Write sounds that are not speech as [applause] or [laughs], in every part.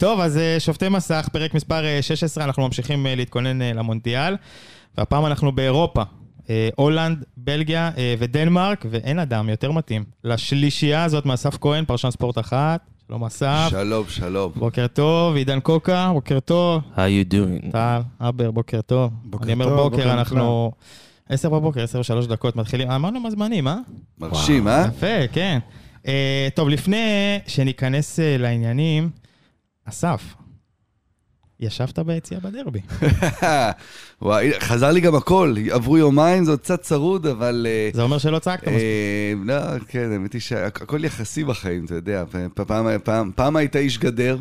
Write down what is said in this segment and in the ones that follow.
טוב, אז אה, שופטי מסך, פרק מספר אה, 16, אנחנו ממשיכים אה, להתכונן אה, למונדיאל, והפעם אנחנו באירופה. אה, הולנד, בלגיה אה, ודנמרק, ואין אדם יותר מתאים לשלישייה הזאת מאסף כהן, פרשן ספורט אחת. שלום אסף, שלום, שלום. בוקר טוב, עידן קוקה, בוקר טוב. How you doing? טל, אבר, בוקר טוב. בוקר אני אומר טוב, בוקר, בוקר אנחנו... עשר בבוקר, עשר ושלוש דקות מתחילים. אמרנו מה זמנים, אה? מרשים, אה? יפה, כן. אה, טוב, לפני שניכנס אה, לעניינים, אסף, ישבת ביציאה בדרבי. [laughs] וואי, חזר לי גם הכל, עברו יומיים, זה עוד קצת צרוד, אבל... אה, זה אומר שלא צעקת מספיק. אה, לא, כן, האמת היא שהכל יחסי בחיים, אתה יודע. פעם, פעם, פעם היית איש גדר,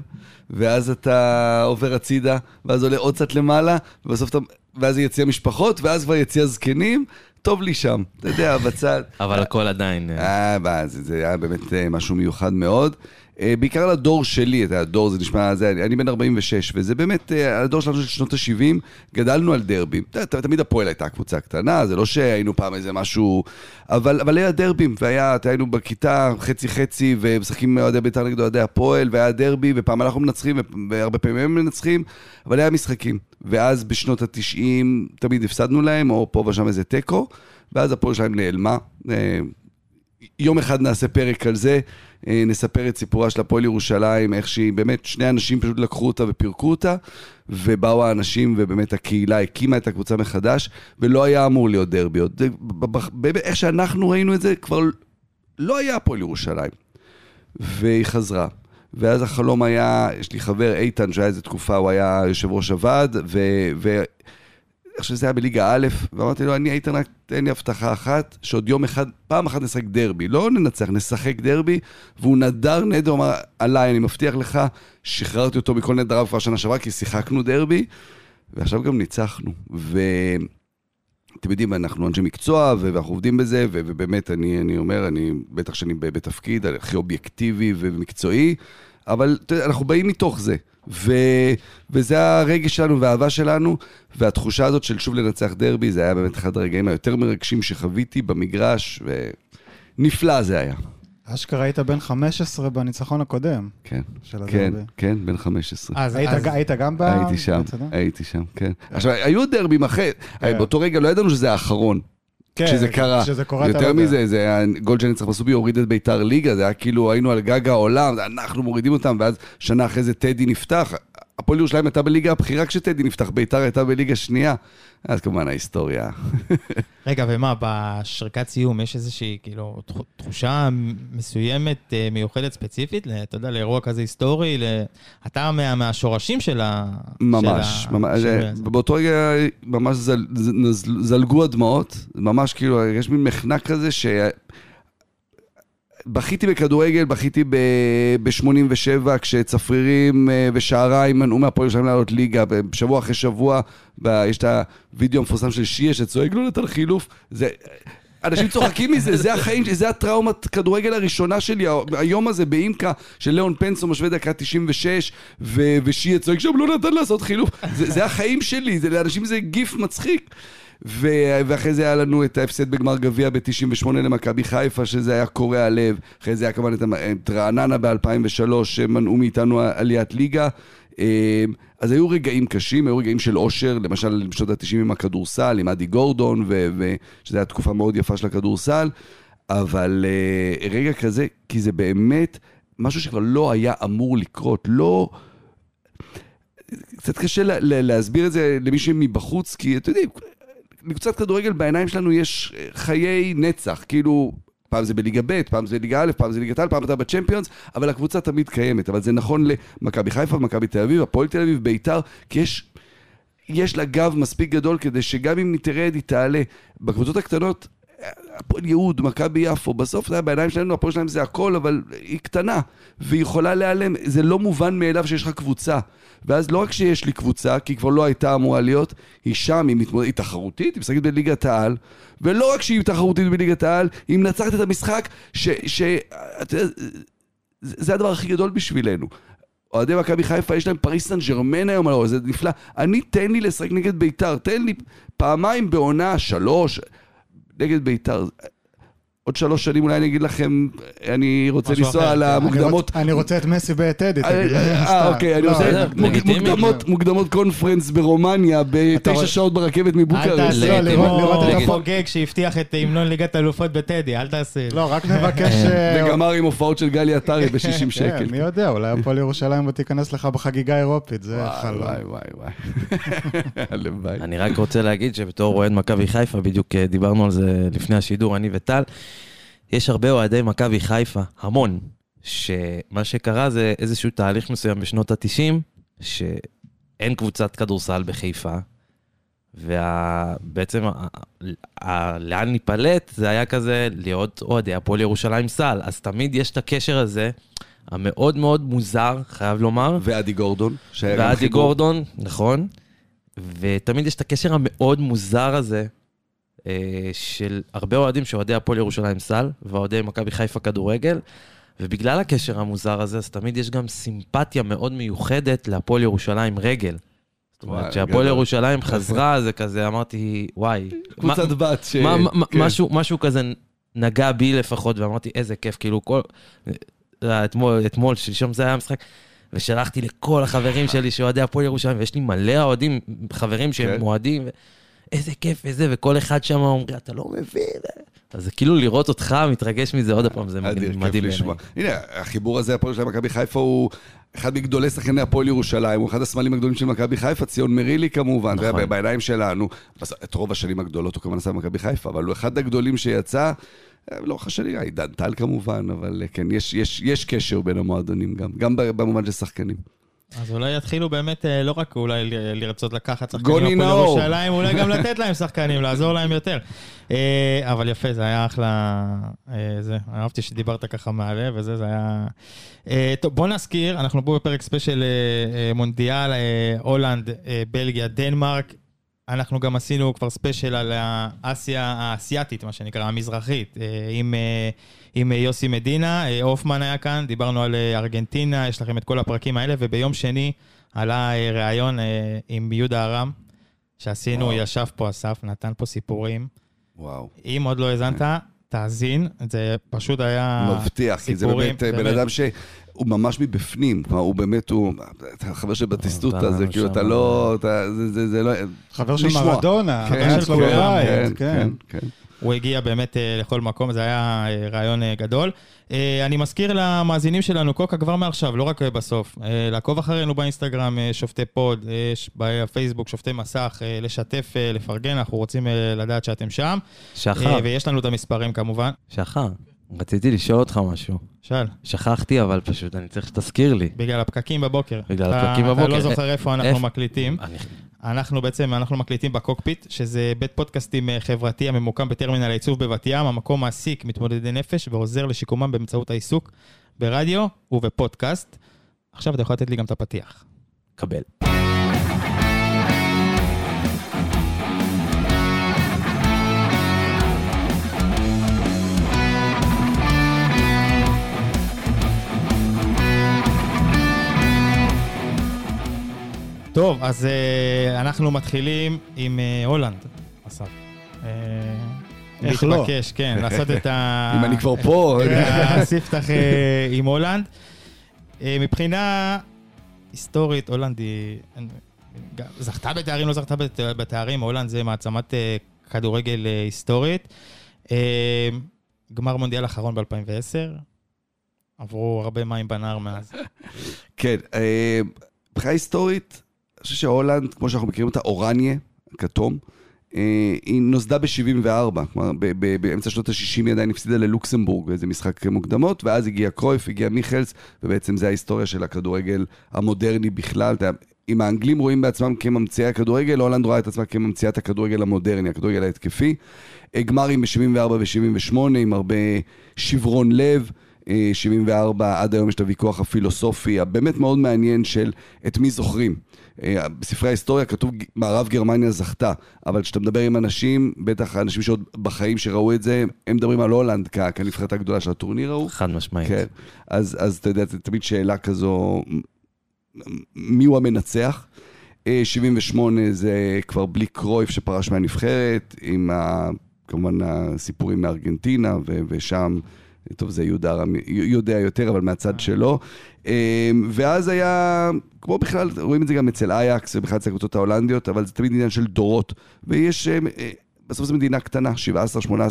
ואז אתה עובר הצידה, ואז עולה עוד קצת למעלה, ובסוף אתה... ואז יציע משפחות, ואז כבר יציע זקנים, טוב לי שם, אתה יודע, בצד. אבל הכל עדיין... אה, אה, זה, היה באמת משהו מיוחד מאוד. אה, בעיקר לדור שלי, אתה יודע, הדור זה נשמע, זה, אני, אני בן 46, וזה באמת, אה, הדור שלנו של שנות ה-70, גדלנו על דרבים. יודע, תמיד הפועל הייתה קבוצה קטנה, זה לא שהיינו פעם איזה משהו... אבל, אבל היה דרבים, והיה, היינו בכיתה חצי-חצי, ומשחקים אוהדי בית"ר נגד אוהדי הפועל, והיה דרבי, ופעם אנחנו מנצחים, והרבה פעמים הם מנצחים, אבל היה משחקים. ואז בשנות ה-90 תמיד הפסדנו להם, או פה ושם איזה תיקו, ואז הפועל שלהם נעלמה. אה, יום אחד נעשה פרק על זה, נספר את סיפורה של הפועל ירושלים, איך שהיא באמת, שני אנשים פשוט לקחו אותה ופירקו אותה, ובאו האנשים ובאמת הקהילה הקימה את הקבוצה מחדש, ולא היה אמור להיות דרבי. איך שאנחנו ראינו את זה, כבר לא היה הפועל ירושלים. והיא חזרה. ואז החלום היה, יש לי חבר איתן, שהיה איזה תקופה, הוא היה יושב ראש הוועד, ו... ו... אני חושב שזה היה בליגה א', ואמרתי לו, אני איתן רק תן לי הבטחה אחת, שעוד יום אחד, פעם אחת נשחק דרבי, לא ננצח, נשחק דרבי, והוא נדר נדר, אמר, עליי, אני מבטיח לך, שחררתי אותו מכל נדריו כבר שנה שעברה, כי שיחקנו דרבי, ועכשיו גם ניצחנו. ואתם יודעים, אנחנו אנשי מקצוע, ואנחנו עובדים בזה, ובאמת, אני, אני אומר, אני, בטח שאני בתפקיד הכי אובייקטיבי ומקצועי, אבל אנחנו באים מתוך זה. ו... וזה הרגש שלנו והאהבה שלנו, והתחושה הזאת של שוב לנצח דרבי, זה היה באמת אחד הרגעים היותר מרגשים שחוויתי במגרש, ונפלא זה היה. אשכרה היית בן 15 בניצחון הקודם כן, כן. כן, בן 15. אז היית אז- היית גם ב... הייתי שם, בצדה? הייתי שם, כן. עכשיו, היו דרבים אחרי, כן. באותו רגע לא ידענו שזה האחרון. כן, כשזה קרה. כשזה קורה, אתה לא יותר יודע. מזה, זה היה גול שניצח מסובי הוריד את ביתר ליגה, זה היה כאילו היינו על גג העולם, אנחנו מורידים אותם, ואז שנה אחרי זה טדי נפתח. הפועל ירושלים הייתה בליגה הבכירה כשטדי נפתח, ביתר הייתה בליגה שנייה. אז כמובן ההיסטוריה. [laughs] רגע, ומה, בשריקת סיום יש איזושהי, כאילו, תחו- תחושה מסוימת, אה, מיוחדת ספציפית, אתה יודע, לאירוע כזה היסטורי, אתה מה- מהשורשים של ה... ממש, של ממש, של זה- הזה. באותו רגע ממש זל- ז- זלגו הדמעות, ממש כאילו, יש מין מחנק כזה ש... בכיתי בכדורגל, בכיתי ב-87, כשצפרירים אה, ושעריים מנעו מהפועל ירושלים לעלות ליגה, בשבוע אחרי שבוע, ב- יש את הווידאו המפורסם של שיה שצועק לא נתן חילוף, זה... אנשים צוחקים מזה, זה החיים, זה הטראומת כדורגל הראשונה שלי, היום הזה באימקה של ליאון פנסו משווה דקה 96 ו- ושיה צועק שם לא נתן לעשות חילוף, זה, זה החיים שלי, זה, לאנשים זה גיף מצחיק. ואחרי זה היה לנו את ההפסד בגמר גביע ב-98 למכבי חיפה, שזה היה קורע לב. אחרי זה היה כמובן את, את רעננה ב-2003, שמנעו מאיתנו עליית ליגה. אה, אז היו רגעים קשים, היו רגעים של אושר, למשל בשנות ה-90 עם הכדורסל, עם אדי גורדון, ו- שזו הייתה תקופה מאוד יפה של הכדורסל, אבל אה, רגע כזה, כי זה באמת משהו שכבר לא היה אמור לקרות, לא... קצת קשה לה, להסביר את זה למי שמבחוץ, כי אתם יודעים, לקבוצת כדורגל בעיניים שלנו יש אה, חיי נצח, כאילו, פעם זה בליגה ב', פעם זה בליגה א', פעם זה ליגת העל, פעם אתה בצ'מפיונס, אבל הקבוצה תמיד קיימת, אבל זה נכון למכבי חיפה, מכבי תל אביב, הפועל תל אביב, ביתר, כי יש... יש לה גב מספיק גדול כדי שגם אם תרד, היא תעלה. בקבוצות הקטנות, הפועל יהוד, מכבי יפו, בסוף זה היה בעיניים שלנו, הפועל שלהם זה הכל, אבל היא קטנה, והיא יכולה להיעלם. זה לא מובן מאליו שיש לך קבוצה. ואז לא רק שיש לי קבוצה, כי היא כבר לא הייתה אמורה להיות, היא שם, היא, מתמוד... היא תחרותית, היא משחקת בליגת העל, ולא רק שהיא תחרותית בליגת העל, היא מנצחת את המשחק, ש... ש... זה הדבר הכי גדול בשבילנו. אוהדי מכבי חיפה, יש להם פריס סן ג'רמן היום, זה נפלא. אני, תן לי לשחק נגד ביתר, תן לי פעמיים בעונה, שלוש, נגד ביתר. עוד שלוש שנים אולי אני אגיד לכם, אני רוצה לנסוע על כן. המוקדמות. אני רוצה את מסי בטדי, אה, תגיד. אה, סתם. אוקיי, אני לא, רוצה לגיטימי. מוקדמות- קונפרנס ברומניה, בתשע שעות ברכבת אל מבוקרשט. תעשה לא, לראות- את הפו- חוגג שהבטיח את המנון ליגת האלופות בטדי, אל תעשה. לא, רק נבקש... אה, וגמר עם הופעות של גלי עטרי ב-60 כן, שקל. מי יודע, אולי הפועל ירושלים עוד תיכנס לך בחגיגה האירופית, זה חלום. וואי, וואי, וואי. [laughs] הלוואי. אני רק רוצה להגיד שבתור אוהד מכבי חיפה, בדיוק אה, דיברנו על זה לפני השידור, אני וטל, יש הרבה אוהדי מכבי חיפה, המון, שמה שקרה זה איזשהו תהליך מסוים בשנות ה-90, שאין קבוצת כדורסל בחיפה, ובעצם לאן ניפלט זה היה כזה להיות אוהדי הפועל ירושלים סל, אז תמיד יש את הקשר הזה, המאוד מאוד מוזר, חייב לומר. ואדי גורדון, שהיה גם ועדי חיבור. גורדון, נכון. ותמיד יש את הקשר המאוד מוזר הזה של הרבה אוהדים שאוהדי הפועל ירושלים סל, ואוהדי מכבי חיפה כדורגל, ובגלל הקשר המוזר הזה, אז תמיד יש גם סימפתיה מאוד מיוחדת להפועל ירושלים רגל. זאת אומרת, כשהפועל. ירושלים חזרה, [laughs] זה כזה, אמרתי, וואי. קבוצת בת ש... מה, מה, כן. משהו, משהו כזה נגע בי לפחות, ואמרתי, איזה כיף, כאילו, כל... אה, אתמול, אתמול, שלשום זה היה המשחק, ושלחתי לכל החברים שלי שאוהדי הפועל ירושלים, ויש לי מלא אוהדים, חברים שהם כן. אוהדים, ו... איזה כיף וזה, וכל אחד שם אומר, אתה לא מבין. אז זה כאילו לראות אותך מתרגש מזה עוד פעם, זה מדהים בעיניי. הנה, החיבור הזה, הפועל של מכבי חיפה הוא אחד מגדולי שחקני הפועל ירושלים, הוא אחד הסמלים הגדולים של מכבי חיפה, ציון מרילי כמובן, נכון. בעיניים שלנו. את רוב השנים הגדולות הוא כמובן עשה במכבי חיפה, אבל הוא אחד הגדולים שיצא, אה, לאורך השנים, עידן טל כמובן, אבל אה, כן, יש- יש יש קשר בין המועדונים גם, גם במובן של שחקנים. אז אולי יתחילו באמת אה, לא רק אולי לרצות לקחת שחקנים מהפועל נאור. ירושלים, אולי גם [laughs] לתת להם שחקנים, לעזור להם יותר. אה, אבל יפה, זה היה אחלה... אה, זה, אהבתי שדיברת ככה מהלב וזה, זה היה... טוב, בוא נזכיר, אנחנו פה בפרק ספיישל מונדיאל, הולנד, בלגיה, דנמרק. אנחנו גם עשינו כבר ספיישל על האסיה האסייתית, מה שנקרא, המזרחית, עם, עם אה, יוסי מדינה, אה, הופמן היה כאן, דיברנו על אה, ארגנטינה, יש לכם את כל הפרקים האלה, וביום שני עלה ראיון עם יהודה ארם, שעשינו, וואו. ישב פה אסף, נתן פה סיפורים. וואו. אם עוד לא האזנת, תאזין, זה פשוט היה... מבטיח, כי זה סיפורים, באמת אה, בן אדם שהוא ממש מבפנים, כלומר, הוא באמת, הוא, אתה חבר של בטיסטוטה, זה אדם כאילו, אתה לא, זה- זה זה לא... חבר של. מרדונה, אצלו כן, בבית, כן, כן. כן, כן. הוא הגיע באמת אה, לכל מקום, זה היה אה, רעיון אה, גדול. אני מזכיר למאזינים שלנו, קוקה כבר מעכשיו, לא רק בסוף, לעקוב אחרינו באינסטגרם, שופטי פוד, בפייסבוק, שופטי מסך, לשתף, לפרגן, אנחנו רוצים לדעת שאתם שם. שחר, ויש לנו את המספרים כמובן. שחר, רציתי לשאול אותך משהו. שאל, שכחתי, אבל פשוט אני צריך שתזכיר לי. בגלל הפקקים בבוקר. בגלל אתה- הפקקים אתה בבוקר. לא זוכר איפה אנחנו איפה? מקליטים. אני- אנחנו בעצם, אנחנו מקליטים בקוקפיט, שזה בית פודקאסטים אה, חברתי הממוקם בטרמינל העיצוב בבת ים. המקום מעסיק מתמודדי נפש ועוזר לשיקומם באמצעות העיסוק ברדיו ובפודקאסט. עכשיו אתה יכול לתת לי גם את הפתיח. קבל. טוב, אז אה, אנחנו מתחילים עם אה, הולנד, אסף. אה, איך לא? להתבקש, כן, לעשות את [laughs] ה... אם אני כבר פה, הספתח עם הולנד. מבחינה היסטורית, הולנד היא... זכתה בתארים, לא זכתה בת- בתארים, הולנד זה מעצמת כדורגל היסטורית. גמר מונדיאל אחרון ב-2010. עברו הרבה מים בנהר מאז. [laughs] כן, מבחינה היסטורית, אני חושב שהולנד, כמו שאנחנו מכירים אותה, אורניה, כתום, אה, היא נוסדה ב-74, כלומר באמצע שנות ה-60 היא עדיין הפסידה ללוקסמבורג באיזה משחק מוקדמות, ואז הגיע קרויף, הגיע מיכלס, ובעצם זה ההיסטוריה של הכדורגל המודרני בכלל. אם האנגלים רואים בעצמם כממציאי הכדורגל, הולנד רואה את עצמה כממציאת הכדורגל המודרני, הכדורגל ההתקפי. אה, גמרים ב-74 ו-78 עם הרבה שברון לב. אה, 74, עד היום יש את הוויכוח הפילוסופי הבאמת מאוד מעניין של את מי זוכרים. אה, בספרי ההיסטוריה כתוב מערב גרמניה זכתה, אבל כשאתה מדבר עם אנשים, בטח האנשים שעוד בחיים שראו את זה, הם מדברים על הולנד כנבחרת הגדולה של הטורניר ההוא. חד משמעית. כן, אז, אז אתה יודע, תמיד שאלה כזו, מי הוא המנצח? אה, 78 זה כבר בלי קרויף שפרש מהנבחרת, עם כמובן הסיפורים מארגנטינה, ו- ושם, טוב, זה יהודה רם יודע יותר, אבל מהצד שלו. אה, ואז היה, כמו בכלל, רואים את זה גם אצל אייקס ובכלל אצל הקבוצות ההולנדיות, אבל זה תמיד עניין של דורות. ויש... אה, אה, בסוף זו מדינה קטנה,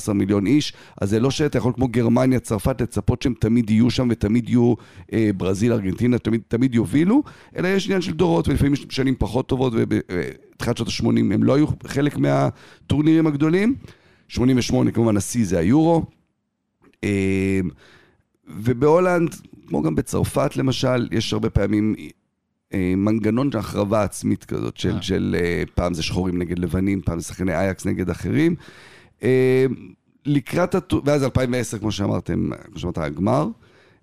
17-18 מיליון איש, אז זה לא שאתה יכול כמו גרמניה, צרפת, לצפות שהם תמיד יהיו שם ותמיד יהיו אה, ברזיל, ארגנטינה, תמיד, תמיד יובילו, אלא יש עניין של דורות, ולפעמים יש שנים פחות טובות, ובתחילת שנות ה-80 הם לא היו חלק מהטורנירים הגדולים. 88 כמובן השיא זה היורו. אה, ובהולנד, כמו גם בצרפת למשל, יש הרבה פעמים אה, מנגנון של החרבה עצמית כזאת, של, אה. של אה, פעם זה שחורים נגד לבנים, פעם זה שחקני אייקס נגד אחרים. לקראת, הת... ואז 2010, כמו שאמרתם, כמו שאמרת, הגמר,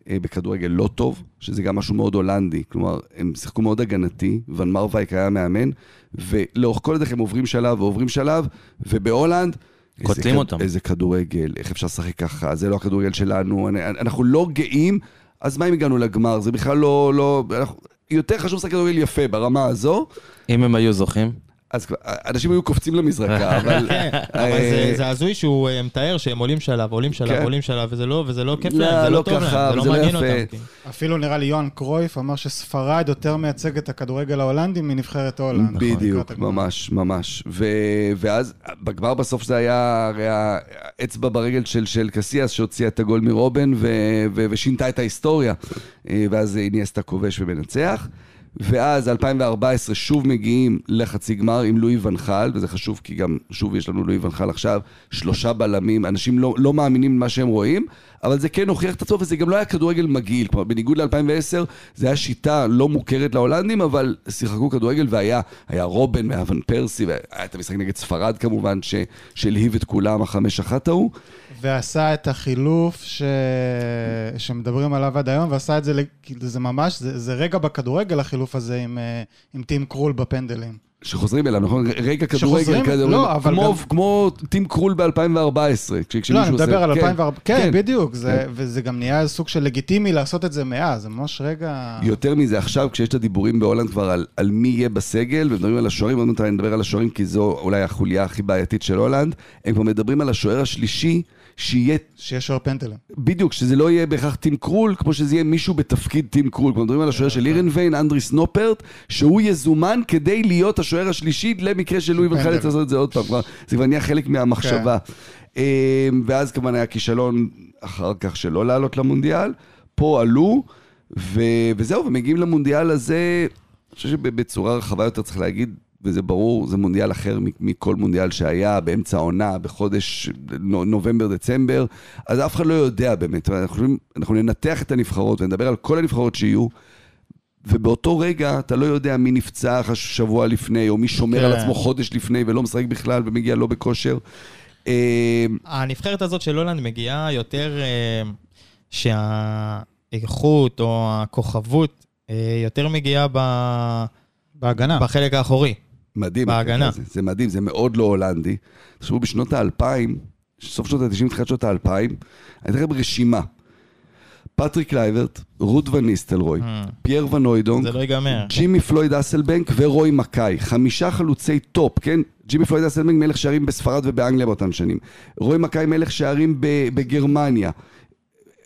בכדורגל לא טוב, שזה גם משהו מאוד הולנדי, כלומר, הם שיחקו מאוד הגנתי, ון מרווייק היה מאמן, ולאורך כל הדרך הם עוברים שלב ועוברים שלב, ובהולנד... קוטלים אותם. איזה כדורגל, איך אפשר לשחק ככה, זה לא הכדורגל שלנו, אנחנו לא גאים, אז מה אם הגענו לגמר? זה בכלל לא... לא אנחנו, יותר חשוב לשחק כדורגל יפה ברמה הזו. אם הם היו זוכים? אז אנשים היו קופצים למזרקה, [laughs] אבל... כן, אבל זה הזוי שהוא אה, מתאר שהם עולים שלב, עולים שלב, כן. עולים שלב, וזה לא, לא כיף להם, זה לא, לא טוב להם, זה לא מעניין אותם. כאילו. אפילו נראה לי יוהאן קרויף אמר שספרד יותר מייצג את הכדורגל ההולנדי מנבחרת הולנד. נכון, בדיוק, ממש, ממש. ואז בגמר בסוף זה היה הרי האצבע ברגל של קסיאס שהוציאה את הגול מרובן ושינתה את ההיסטוריה. אה, ואז איניאסטה כובש ומנצח. ואז 2014 שוב מגיעים לחצי גמר עם לואי ונחל, וזה חשוב כי גם שוב יש לנו לואי ונחל עכשיו, שלושה בלמים, אנשים לא, לא מאמינים למה שהם רואים, אבל זה כן הוכיח את עצמו, וזה גם לא היה כדורגל מגעיל, כלומר בניגוד ל-2010, זה היה שיטה לא מוכרת להולנדים, אבל שיחקו כדורגל והיה היה רובן ואבן פרסי, והיה את המשחק נגד ספרד כמובן, שהלהיב את כולם, החמש אחת ההוא. ועשה את החילוף ש... שמדברים עליו עד היום, ועשה את זה, כאילו זה ממש, זה, זה רגע בכדורגל החילוף הזה עם, אה, עם טים קרול בפנדלים. שחוזרים אליו, נכון? רגע כדורגל כזה, לא, אבל כמו, גם... כמו טים קרול ב-2014. לא, אני מדבר על 2014, כן, כן, בדיוק, זה, כן. וזה גם נהיה סוג של לגיטימי לעשות את זה מאז, זה ממש רגע... יותר מזה, עכשיו כשיש את הדיבורים בהולנד כבר על, על מי יהיה בסגל, ומדברים על השוערים, עוד מעט אני מדבר על השוערים כי זו אולי החוליה הכי בעייתית של הולנד, הם כבר מדברים על השוער השלישי. שיהיה... שיהיה שוער פנדלים. בדיוק, שזה לא יהיה בהכרח טים קרול, כמו שזה יהיה מישהו בתפקיד טים קרול. אנחנו מדברים על השוער של הירנביין, אנדריס נופרט, שהוא יזומן כדי להיות השוער השלישי למקרה שלואי ון חאל ירצה לעשות את זה עוד פעם. זה כבר נהיה חלק מהמחשבה. כן. אמ, ואז כמובן היה כישלון אחר כך שלא לעלות למונדיאל. פה עלו, וזהו, ומגיעים למונדיאל הזה, אני חושב שבצורה רחבה יותר צריך להגיד, וזה ברור, זה מונדיאל אחר מכל מונדיאל שהיה באמצע העונה, בחודש נובמבר-דצמבר, אז אף אחד לא יודע באמת. אנחנו, אנחנו ננתח את הנבחרות ונדבר על כל הנבחרות שיהיו, ובאותו רגע אתה לא יודע מי נפצע שבוע לפני, או מי שומר כן. על עצמו חודש לפני ולא משחק בכלל ומגיע לא בכושר. אה, הנבחרת הזאת של הולנד מגיעה יותר אה, שהאיכות או הכוכבות אה, יותר מגיעה ב... בהגנה. בחלק האחורי. מדהים. בהגנה. זה, זה מדהים, זה מאוד לא הולנדי. תחשבו, בשנות האלפיים, סוף שנות ה-90, תחילת שנות האלפיים, הייתה לכם רשימה. פטריק קלייברט, רוד ון ניסטלרוי, mm. פייר ון הוידונק, לא. ג'ימי פלויד הסלבנק ורוי מקאי. חמישה חלוצי טופ, כן? ג'ימי פלויד הסלבנק מלך שערים בספרד ובאנגליה באותן שנים. רוי מקאי מלך שערים בגרמניה.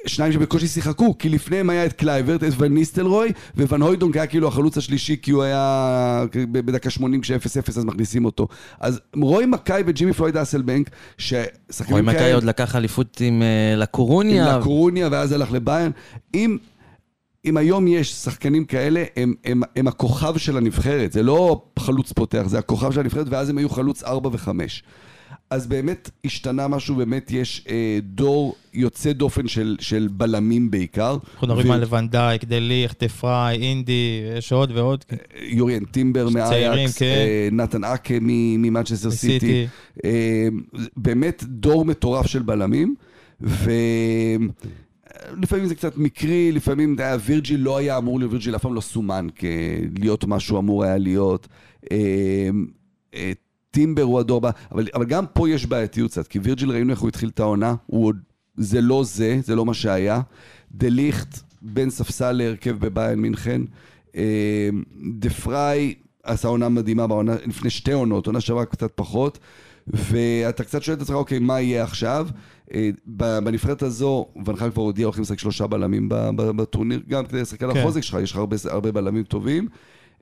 שניים שבקושי שיחקו, כי לפניהם היה את קלייברט, את ון ניסטלרוי, ון הוידונק היה כאילו החלוץ השלישי, כי הוא היה בדקה 80 כש-0-0 אז מכניסים אותו. אז רוי מקאי וג'ימי פלויד הסלבנק, ששחקנים כאלה... רוי מקאי עוד לקח אליפות עם uh, לה קורוניה. עם לה קורוניה, ואז הלך לביירן. אם... אם היום יש שחקנים כאלה, הם, הם, הם הכוכב של הנבחרת, זה לא חלוץ פותח, זה הכוכב של הנבחרת, ואז הם היו חלוץ 4 ו-5. אז באמת השתנה משהו, באמת יש אה, דור יוצא דופן של, של בלמים בעיקר. אנחנו מדברים ו... על ון דייק, דה ליכט, דה פריי, אינדי, יש עוד ועוד. אה, יוריאן טימבר מאייקס, כן. אה, נתן אקה ממנצ'סטר סיטי. אה, באמת דור מטורף של בלמים, ו... לפעמים זה קצת מקרי, לפעמים היה, וירג'יל לא היה אמור להיות, וירג'יל אף פעם לא סומן כלהיות מה שהוא אמור היה להיות. אה, אה, טימבר הוא הדור הבא, אבל, אבל גם פה יש בעייתיות קצת, כי וירג'יל ראינו איך הוא התחיל את העונה, הוא עוד, זה לא זה, זה לא מה שהיה. דה ליכט בין ספסל להרכב בביין מינכן. דה פריי עשה עונה מדהימה בעונה, לפני שתי עונות, עונה שעברה קצת פחות. ואתה קצת שואל את עצמך, אוקיי, מה יהיה עכשיו? אה, בנבחרת הזו, ונחל כבר הודיע, הולכים לשחק שלושה בלמים בטורניר, גם כדי לשחק על כן. החוזק שלך, יש לך הרבה, הרבה בלמים טובים.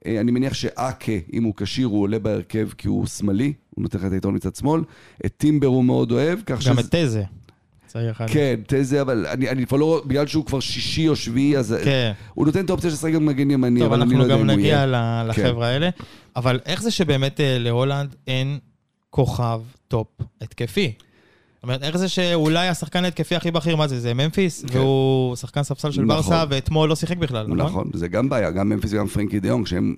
אה, אני מניח שאקה, אם הוא כשיר, הוא עולה בהרכב כי הוא שמאלי, הוא נותן לך את היתרון מצד שמאל. את טימבר הוא מאוד אוהב, כך גם שזה- את טזה. כן, טזה, אבל אני, אני כבר לא, בגלל שהוא כבר שישי או שביעי, אז כן. הוא נותן את האופציה לשחק גם מגן ימני, טוב, אבל אני לא אנחנו יודע גם אם הוא נגיע יהיה. ל- לחבר'ה האלה. אבל איך זה שבאמת אה, להולנד אין כוכב טופ התקפי? זאת אומרת, איך זה שאולי השחקן ההתקפי הכי בכיר, מה זה? זה ממפיס, כן. והוא שחקן ספסל של נכון. ברסה, ואתמול לא שיחק בכלל, נכון? נכון, זה גם בעיה, גם ממפיס וגם פרנקי דיונג, שהם...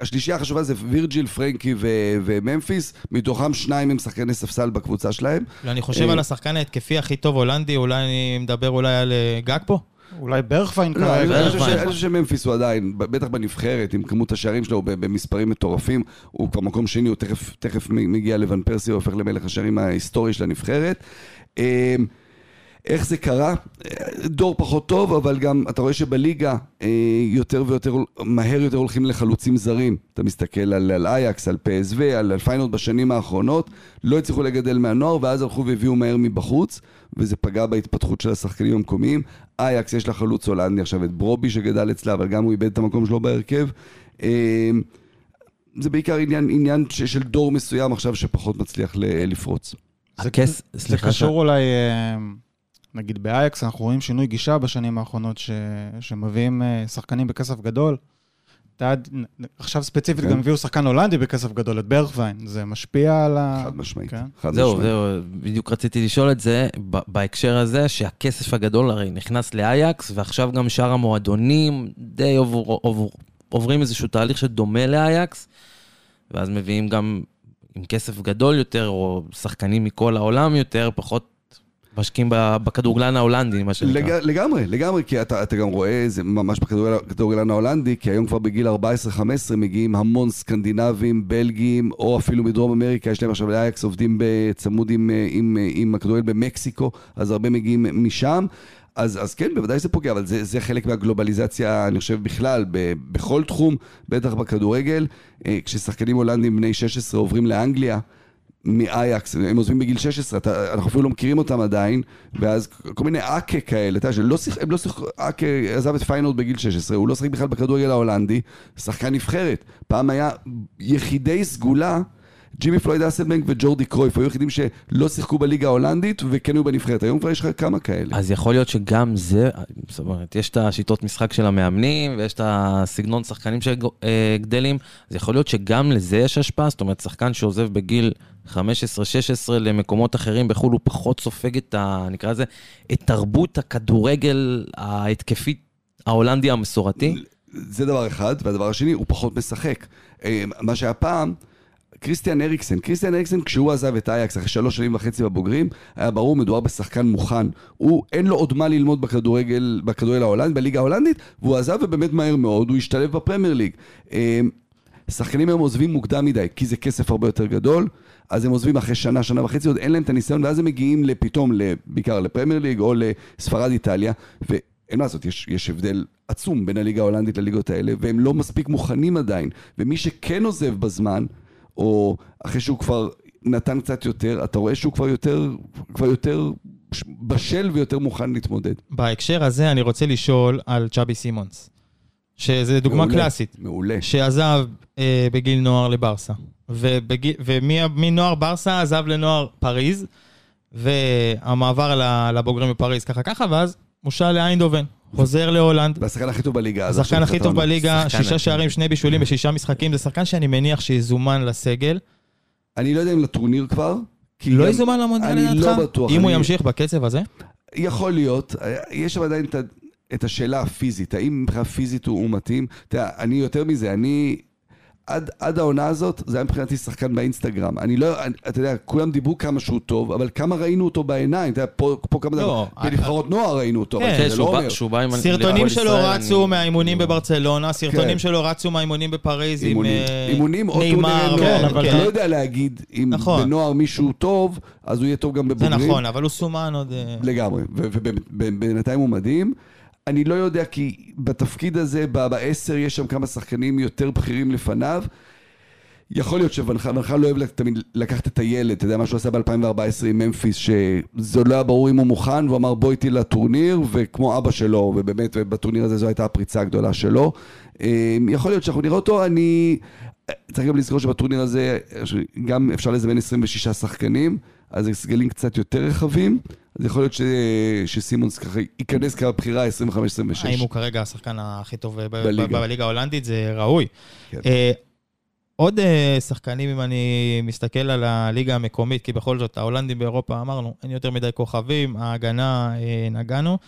השלישייה החשובה זה וירג'יל, פרנקי ו- וממפיס, מתוכם שניים הם שחקני ספסל בקבוצה שלהם. לא, אני חושב אה, על השחקן ההתקפי הכי טוב הולנדי, אולי אני מדבר אולי על אה, גג פה? אולי ברכפיין לא, כרגע. אני חושב שממפיס הוא עדיין, בטח בנבחרת, עם כמות השערים שלו ב- במספרים מטורפים, הוא כבר מקום שני, הוא תכף, תכף מגיע לוון פרסי, הוא הופך למלך השערים ההיסטורי של הנבחרת. איך זה קרה? אה, דור פחות טוב, אבל גם אתה רואה שבליגה אה, יותר ויותר, מהר יותר הולכים לחלוצים זרים. אתה מסתכל על, על אייקס, על PSV, על, על בשנים האחרונות, לא הצליחו לגדל מהנוער, ואז הלכו והביאו מהר מבחוץ, וזה פגע בהתפתחות של השחקנים המקומיים. אייקס, יש לה חלוץ הולנדי עכשיו, את ברובי שגדל אצלה, אבל גם הוא איבד את המקום שלו בהרכב. אה, זה בעיקר עניין, עניין ש- של דור מסוים עכשיו שפחות מצליח ל- לפרוץ. זה- הכס, זה סליחה, קשור אולי, אה, נגיד באייקס, אנחנו רואים שינוי גישה בשנים האחרונות, ש- שמביאים אה, שחקנים בכסף גדול. אתה עד- עכשיו ספציפית כן. גם הביאו שחקן הולנדי בכסף גדול, את ברכווין. זה משפיע על ה... חד משמעית. כן. חד זהו, משמעית. זהו, בדיוק רציתי לשאול את זה, ב- בהקשר הזה, שהכסף הגדול הרי נכנס לאייקס, ועכשיו גם שאר המועדונים די עובר, עובר, עוברים איזשהו תהליך שדומה לאייקס, ואז מביאים גם עם כסף גדול יותר, או שחקנים מכל העולם יותר, פחות משקיעים בכדורגלן ההולנדי, מה שנקרא. לג... לגמרי, לגמרי, כי אתה, אתה גם רואה, זה ממש בכדורגל- בכדורגלן ההולנדי, כי היום כבר בגיל 14-15 מגיעים המון סקנדינבים, בלגים, או אפילו מדרום אמריקה, יש להם עכשיו לאייקס עובדים בצמוד עם, עם, עם, הכדורגל במקסיקו, אז הרבה מגיעים משם. אז, אז כן, בוודאי זה פוגע, אבל זה, זה חלק מהגלובליזציה, אני חושב, בכלל, ב, בכל תחום, בטח בכדורגל. אה, כששחקנים הולנדים בני 16 עוברים לאנגליה, מאייקס, הם עוזבים בגיל 16, אתה, אנחנו אפילו לא מכירים אותם עדיין, ואז כל מיני אקה כאלה, אתה יודע, שיח- הם לא שיחקו, אקה עזב את פיינורד בגיל 16, הוא לא שיחק בכלל בכדורגל ההולנדי, שחקן נבחרת. פעם היה יחידי סגולה, ג'ימי פלויד אסלבנק וג'ורדי קרויף, היו יחידים שלא שיחקו בליגה ההולנדית וכן היו בנבחרת, היום כבר יש לך כמה כאלה. אז יכול להיות שגם זה, זאת אומרת, יש את השיטות משחק של המאמנים, ויש את הסגנון שחקנים שגדלים, אז יכול להיות שגם לזה יש השפעה, זאת אומרת, שחקן שעוזב בגיל 15-16 למקומות אחרים בחו"ל, הוא פחות סופג את ה... נקרא לזה, את תרבות הכדורגל ההתקפית ההולנדי המסורתי. זה דבר אחד, והדבר השני, הוא פחות משחק. אה, מה שהיה פעם, קריסטיאן אריקסן, קריסטיאן אריקסן כשהוא עזב את אייקס אחרי שלוש שנים וחצי בבוגרים, היה ברור, מדובר בשחקן מוכן. הוא, אין לו עוד מה ללמוד בכדורגל, בכדורגל ההולנד, בליגה ההולנדית, והוא עזב ובאמת מהר מאוד, הוא השתלב בפרמייר ליג. אה, שחקנים היום עוזבים מוקדם מדי, כי זה כסף הרבה יותר גדול, אז הם עוזבים אחרי שנה, שנה וחצי, עוד אין להם את הניסיון, ואז הם מגיעים פתאום, בעיקר לפרמייר ליג או לספרד איטליה, ואין מה לעשות, יש, יש הבדל עצום בין הליגה ההולנדית לליגות האלה, והם לא מספיק מוכנים עדיין. ומי שכן עוזב בזמן, או אחרי שהוא כבר נתן קצת יותר, אתה רואה שהוא כבר יותר, כבר יותר בשל ויותר מוכן להתמודד. בהקשר הזה אני רוצה לשאול על צ'אבי סימונס, שזה דוגמה מעולה, קלאסית, מעולה. שעזב אה, בגיל נוער לברסה, ובגיל, ומנוער ברסה עזב לנוער פריז, והמעבר ל- לבוגרים בפריז ככה ככה, ואז מושל לאיינדובן, חוזר להולנד. והשחקן הכי טוב בליגה. השחקן הכי טוב. בליגה, שישה שערים, שני בישולים בשישה משחקים, זה שחקן שאני מניח שיזומן לסגל. אני לא יודע אם לטורניר כבר. כי לא גם- יזומן למונדיאל אני לדעתך? לא בטוח. אם הוא אני- ימשיך בקצב הזה? יכול להיות, יש שם עדיין את, השאלה הפיזית, האם מבחינה פיזית הוא מתאים? אתה יודע, אני יותר מזה, אני... עד, עד העונה הזאת, זה היה מבחינתי שחקן באינסטגרם. אני לא, אני, אתה יודע, כולם דיברו כמה שהוא טוב, אבל כמה ראינו אותו בעיניים, אתה יודע, פה, פה כמה לא, דבר, בנבחרות נוער ראינו אותו, כן, אבל זה לא אומר. שהוא בא עם... סרטונים שלו ישראל, רצו אני- מהאימונים בברצלונה, סרטונים כן. שלו רצו מהאימונים בפריז עם אימונים, אה, אימונים או נאמר. כן, אבל אתה כן. לא יודע להגיד אם נכון. בנוער מישהו טוב, אז הוא יהיה טוב גם זה בבוגרים. נכון, אבל הוא סומן עוד... אה, לגמרי, ובינתיים הוא מדהים. אני לא יודע כי בתפקיד הזה, בעשר, יש שם כמה שחקנים יותר בכירים לפניו. יכול להיות שונחל ונחל לא אוהב תמיד לקחת את הילד, אתה יודע מה שהוא עשה ב-2014 עם ממפיס, שזה לא היה ברור אם הוא מוכן, והוא אמר בוא איתי לטורניר, וכמו אבא שלו, ובאמת בטורניר הזה זו הייתה הפריצה הגדולה שלו. אה, יכול להיות שאנחנו נראה אותו, אני... צריך גם לזכור שבטורניר הזה גם אפשר לזמן 26 שחקנים, אז זה סגלים קצת יותר רחבים, אז יכול להיות ש... שסימונס ככה ייכנס כבחירה 25-26. האם הוא כרגע השחקן הכי טוב בליגה, בליגה ההולנדית? זה ראוי. כן. אה, עוד אה, שחקנים, אם אני מסתכל על הליגה המקומית, כי בכל זאת, ההולנדים באירופה, אמרנו, אין יותר מדי כוכבים, ההגנה, אה, נגענו.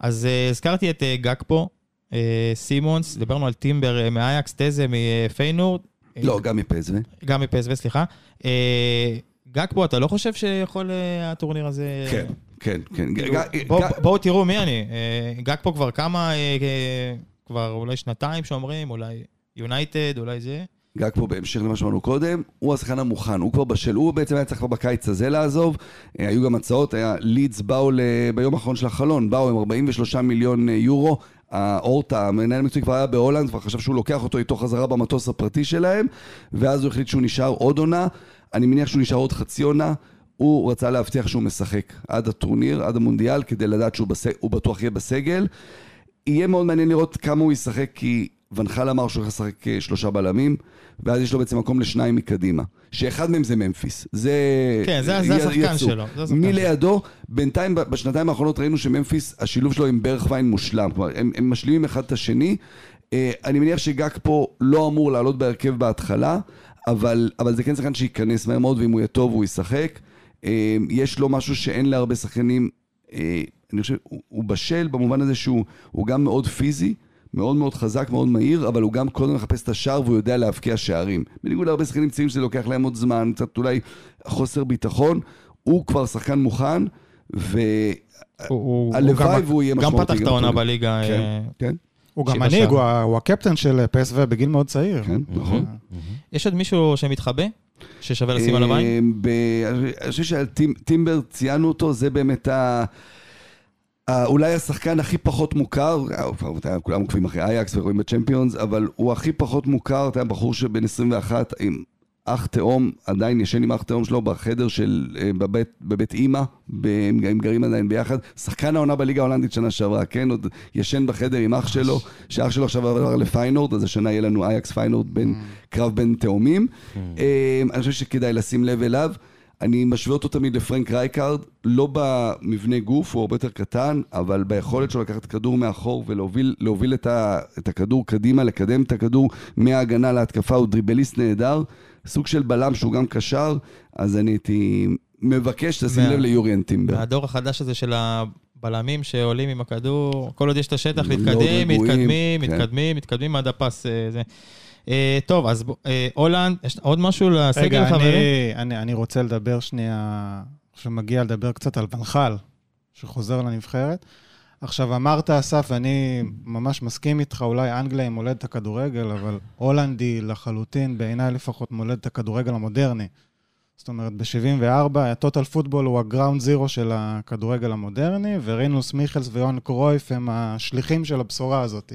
אז אה, הזכרתי את אה, גקפו, אה, סימונס, דיברנו על טימבר אה, מאייקס, טזה מפיינורד. לא, גם מפסו. גם מפסו, סליחה. אה, גקפו, אתה לא חושב שיכול אה, הטורניר הזה... כן, כן, כן. כאילו, בואו תראו מי אני. אה, גקפו כבר כמה, אה, אה, כבר אולי שנתיים שאומרים, אולי יונייטד, אולי זה. גג פה בהמשך למה שאמרנו קודם, הוא השחקן המוכן, הוא כבר בשל, הוא בעצם היה צריך כבר בקיץ הזה לעזוב, אה, היו גם הצעות, היה לידס באו ל... ביום האחרון של החלון, באו עם 43 מיליון אה, יורו, האורטה, המנהל המקצועי כבר היה בהולנד, כבר חשב שהוא לוקח אותו איתו חזרה במטוס הפרטי שלהם, ואז הוא החליט שהוא נשאר עוד עונה, אני מניח שהוא נשאר עוד חצי עונה, הוא רצה להבטיח שהוא משחק עד הטורניר, עד המונדיאל, כדי לדעת שהוא בס... הוא בטוח יהיה בסגל. יהיה מאוד מעניין לראות כמה הוא ישחק, כי ונחל אמר שהוא הולך לשחק אה, שלושה בלמים, ואז יש לו בעצם מקום לשניים מקדימה. שאחד מהם זה ממפיס. זה... כן, זה- זה השחקן יצוא. שלו, זה השחקן מי שלו. לידו, בינתיים, בשנתיים האחרונות ראינו שממפיס, השילוב שלו עם ברכווין מושלם. כלומר, הם, הם משלימים אחד את השני. אה, אני מניח שגג פה לא אמור לעלות בהרכב בהתחלה, אבל, אבל זה כן שחקן שייכנס מהר מאוד, ואם הוא יהיה טוב הוא ישחק. אה, יש לו משהו שאין להרבה שחקנים, אה, אני חושב, הוא, הוא בשל במובן הזה שהוא הוא גם מאוד פיזי, מאוד מאוד חזק, מאוד מהיר, אבל הוא גם קודם מחפש את השער והוא יודע להבקיע שערים. בניגוד להרבה שחקנים צעירים שזה לוקח להם עוד זמן, קצת אולי חוסר ביטחון, הוא כבר שחקן מוכן, והלוואי הוא- הוא גם- והוא יהיה גם משמעותי. פתח את העונה. בליגה. כן, אה, כן, הוא גם מנהיג. הוא הוא הקפטן של פסו בגיל מאוד צעיר. כן, נכון. יש עוד מישהו שמתחבא? ששווה לשים עליו עין? אה, ב- אני חושב שטימבר, ציינו אותו, זה באמת ה... ה- אולי השחקן הכי פחות מוכר, אה, כולם עוקבים אחרי אייקס ורואים בצ'מפיונס, אבל הוא הכי פחות מוכר, אתה יודע, בחור שבן 21 עם אח תאום, עדיין ישן עם אח תאום שלו בחדר של, אה, בבית, בבית אימא, הם הם גרים עדיין ביחד. שחקן העונה בליגה ההולנדית שנה שעברה, כן, עוד ישן בחדר עם אח שלו, שאח שלו עכשיו עבר לפיינורד, אז השנה יהיה לנו אייקס פיינורד בין קרב בין תאומים. אה, אני חושב שכדאי לשים לב אליו. אני משווה אותו תמיד לפרנק רייקארד, לא במבנה גוף, הוא הרבה יותר קטן, אבל ביכולת שלו לקחת כדור מאחור ולהוביל להוביל את, ה, את הכדור קדימה, לקדם את הכדור מההגנה להתקפה, הוא דריבליסט נהדר, סוג של בלם שהוא גם קשר, אז אני הייתי מבקש שתשים מה- לב ליוריאן טימבר. מהדור החדש הזה של הבלמים שעולים עם הכדור, כל עוד יש את השטח, להתקדם, רגועים, מתקדמים, כן. מתקדמים, מתקדמים עד הפס. אה, זה. אה, טוב, אז אה, הולנד, יש עוד משהו לסגל, רגע, חברים? אני, אני, אני רוצה לדבר שנייה, שמגיע לדבר קצת על ונחל, שחוזר לנבחרת. עכשיו, אמרת, אסף, ואני ממש מסכים איתך, אולי אנגליה היא מולדת הכדורגל, אבל הולנדי לחלוטין, בעיניי לפחות, מולדת הכדורגל המודרני. זאת אומרת, ב-74, הטוטל פוטבול הוא הגראונד זירו של הכדורגל המודרני, ורינוס מיכלס ויון קרויף הם השליחים של הבשורה הזאת.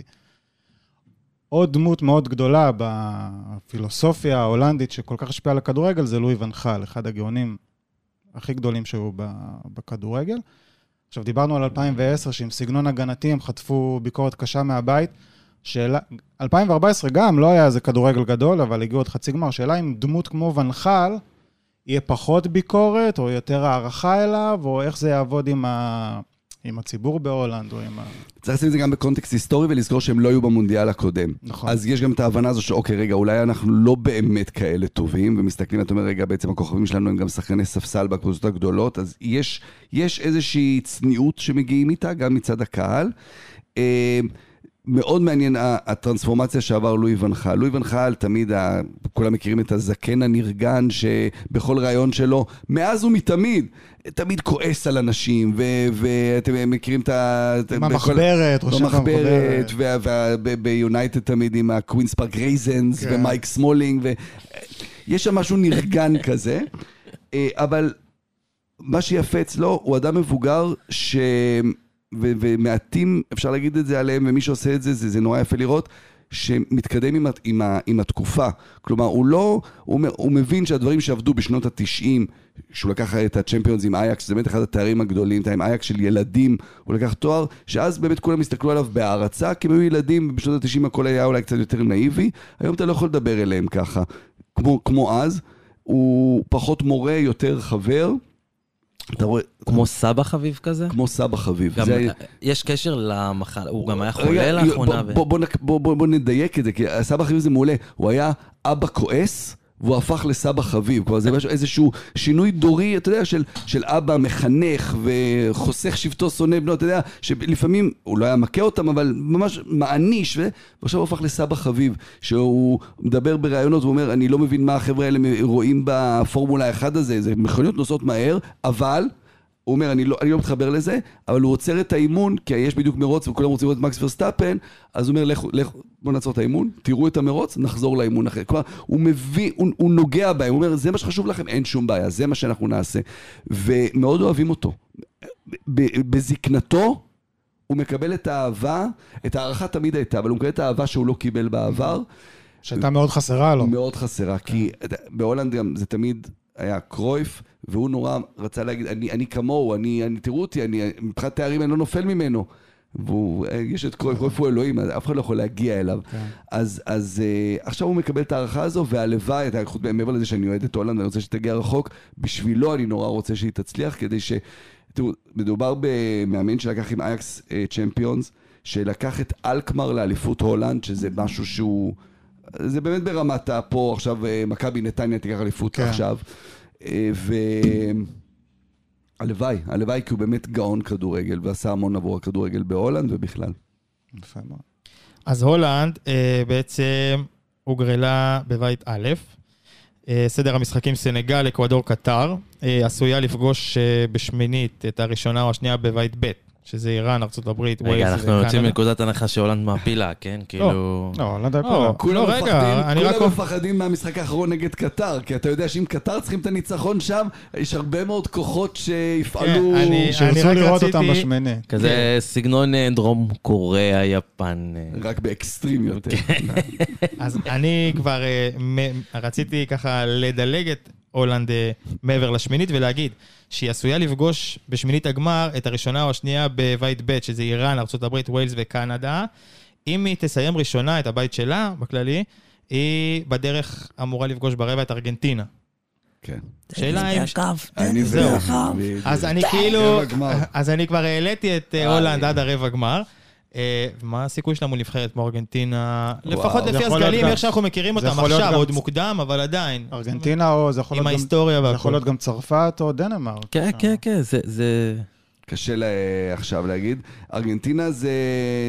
עוד דמות מאוד גדולה בפילוסופיה ההולנדית שכל כך השפיעה על הכדורגל זה לואי ונחל, אחד הגאונים הכי גדולים שהיו בכדורגל. עכשיו, דיברנו על 2010, שעם סגנון הגנתי הם חטפו ביקורת קשה מהבית. שאלה, 2014 גם לא היה איזה כדורגל גדול, אבל הגיעו עוד חצי גמר. שאלה אם דמות כמו ונחל, יהיה פחות ביקורת, או יותר הערכה אליו, או איך זה יעבוד עם, ה... עם הציבור בהולנד, או עם ה... צריך לשים את זה גם בקונטקסט היסטורי ולזכור שהם לא היו במונדיאל הקודם. נכון. אז יש גם את ההבנה הזו שאוקיי, רגע, אולי אנחנו לא באמת כאלה טובים, ומסתכלים, אתה אומר, רגע, בעצם הכוכבים שלנו הם גם שחקני ספסל בקבוצות הגדולות, אז יש, יש איזושהי צניעות שמגיעים איתה, גם מצד הקהל. מאוד מעניין הטרנספורמציה שעבר לואי ואן חאל. לואי ואן חאל תמיד, ה... כולם מכירים את הזקן הנרגן שבכל ראיון שלו, מאז ומתמיד, תמיד כועס על אנשים, ו- ואתם מכירים את ה... המחברת, רושם במחברת, במחברת. וביונייטד תמיד עם הקווינס פארק ריינג'רס, כן. ומייק סמולינג, ו... יש שם משהו נרגן [laughs] כזה, אה, אבל מה שיפה אצלו, הוא אדם מבוגר ש... ו- ומעטים, אפשר להגיד את זה עליהם, ומי שעושה את זה, זה, זה נורא יפה לראות, שמתקדם עם, עם, עם התקופה. כלומר, הוא לא, הוא, הוא מבין שהדברים שעבדו בשנות ה-90, שהוא לקח את הצ'מפיונס עם אייקס, זה באמת אחד התארים הגדולים, עם אייקס של ילדים, הוא לקח תואר, שאז באמת כולם הסתכלו עליו בהערצה, כי הם היו ילדים, ובשנות ה-90 הכל היה אולי קצת יותר נאיבי, היום אתה לא יכול לדבר אליהם ככה, כמו, כמו אז, הוא פחות מורה, יותר חבר. אתה רואה, כמו סבא חביב כזה? כמו סבא חביב. גם, זה היה- יש קשר למחלה, הוא גם היה חולה לאחרונה. בוא, ו- בוא, בוא, בוא, בוא, בוא נדייק את זה, כי סבא חביב זה מעולה. הוא היה אבא כועס, והוא הפך לסבא חביב. כלומר, זה משהו, איזשהו שינוי דורי, אתה יודע, של, של אבא מחנך וחוסך שבטו שונא בנו, אתה יודע, שלפעמים הוא לא היה מכה אותם, אבל ממש מעניש, ו... ועכשיו הוא הפך לסבא חביב, שהוא מדבר בראיונות, הוא אומר, אני לא מבין מה החבר'ה האלה רואים בפורמולה 1 הזה, זה מכוניות נוסעות מהר, אבל... הוא אומר, אני לא, אני לא מתחבר לזה, אבל הוא עוצר את האימון, כי יש בדיוק מרוץ וכולם רוצים לראות את מקס ורסטאפן, אז הוא אומר, לכו, לכו, בואו נעצור את האימון, תראו את המרוץ, נחזור לאימון אחר. כלומר, הוא מביא, הוא, הוא נוגע בהם, הוא אומר, זה מה שחשוב לכם, אין שום בעיה, זה מה שאנחנו נעשה. ומאוד אוהבים אותו. בזקנתו, הוא מקבל את האהבה, את ההערכה תמיד הייתה, אבל הוא מקבל את האהבה שהוא לא קיבל בעבר. שהייתה מאוד חסרה לו. מאוד חסרה, כי אתה- בהולנד גם זה תמיד היה קרויף, והוא נורא רצה להגיד, אני, אני כמוהו, אני, אני, תראו אותי, אני, מבחינת תארים אני לא נופל ממנו. והוא, אה, יש את קרויף, קרויף הוא אלוהים, אף אחד לא יכול להגיע אליו. כן. אז, אז אה, עכשיו הוא מקבל את ההערכה הזו, והלוואי, מעבר לזה שאני אוהד את הולנד ואני רוצה שתגיע רחוק, בשבילו אני נורא רוצה שהיא תצליח, כדי ש... תראו, מדובר במאמן שלקח עם אייאקס אה, צ'מפיונס, שלקח את אלקמר לאליפות הולנד, שזה משהו שהוא... זה באמת ברמת הפה עכשיו, מכבי נתניה תיקח אליפות כן. עכשיו. אה, ו... הלוואי, כי הוא באמת גאון כדורגל, ועשה המון עבור הכדורגל בהולנד ובכלל. יפה מאוד. אז הולנד אה, בעצם הוגרלה בבית א', אה, סדר המשחקים סנגל, אקוודור, קטר, אה, עשויה לפגוש בשמינית את הראשונה או השנייה בבית ב', שזה איראן, ארה"ב, ווילס רגע, אנחנו. יוצאים מנקודת הנחה שהולנד מעפילה, כן? כאילו... לא, לא יודע לא, פה. לא, רק... כולם מפחדים מהמשחק האחרון נגד קטר, כי אתה יודע שאם קטר צריכים את הניצחון שם, יש הרבה מאוד כוחות שיפעלו... כן, שירצו לראות אותם בשמיני. כזה סגנון אה, דרום קוריאה, יפן. אה. רק באקסטרים יותר. אז אני כבר אה, רציתי ככה לדלג את הולנד אה, מעבר לשמינית ולהגיד שהיא עשויה לפגוש בשמינית הגמר את הראשונה או השנייה בבית ב', שזה איראן, ארה"ב, ווילס וקנדה. אם היא תסיים ראשונה את הבית שלה, בכללי, היא בדרך אמורה לפגוש ברבע את ארגנטינה. כן. שאלה אם... אני זהו. אז אני כאילו... אז אני כבר העליתי את אה, אה, הולנד. עד הרבע גמר. אה, מה הסיכוי שלה מול נבחרת כמו ארגנטינה? לפחות לפי הסגלים, איך שאנחנו מכירים אותם עכשיו, עוד מוקדם, אבל עדיין. ארגנטינה או זה יכול עם להיות גם... ההיסטוריה זה יכול והכל. להיות גם צרפת או דנמרק. כן, כן, כן, זה-. קשה לה, עכשיו להגיד. ארגנטינה זה,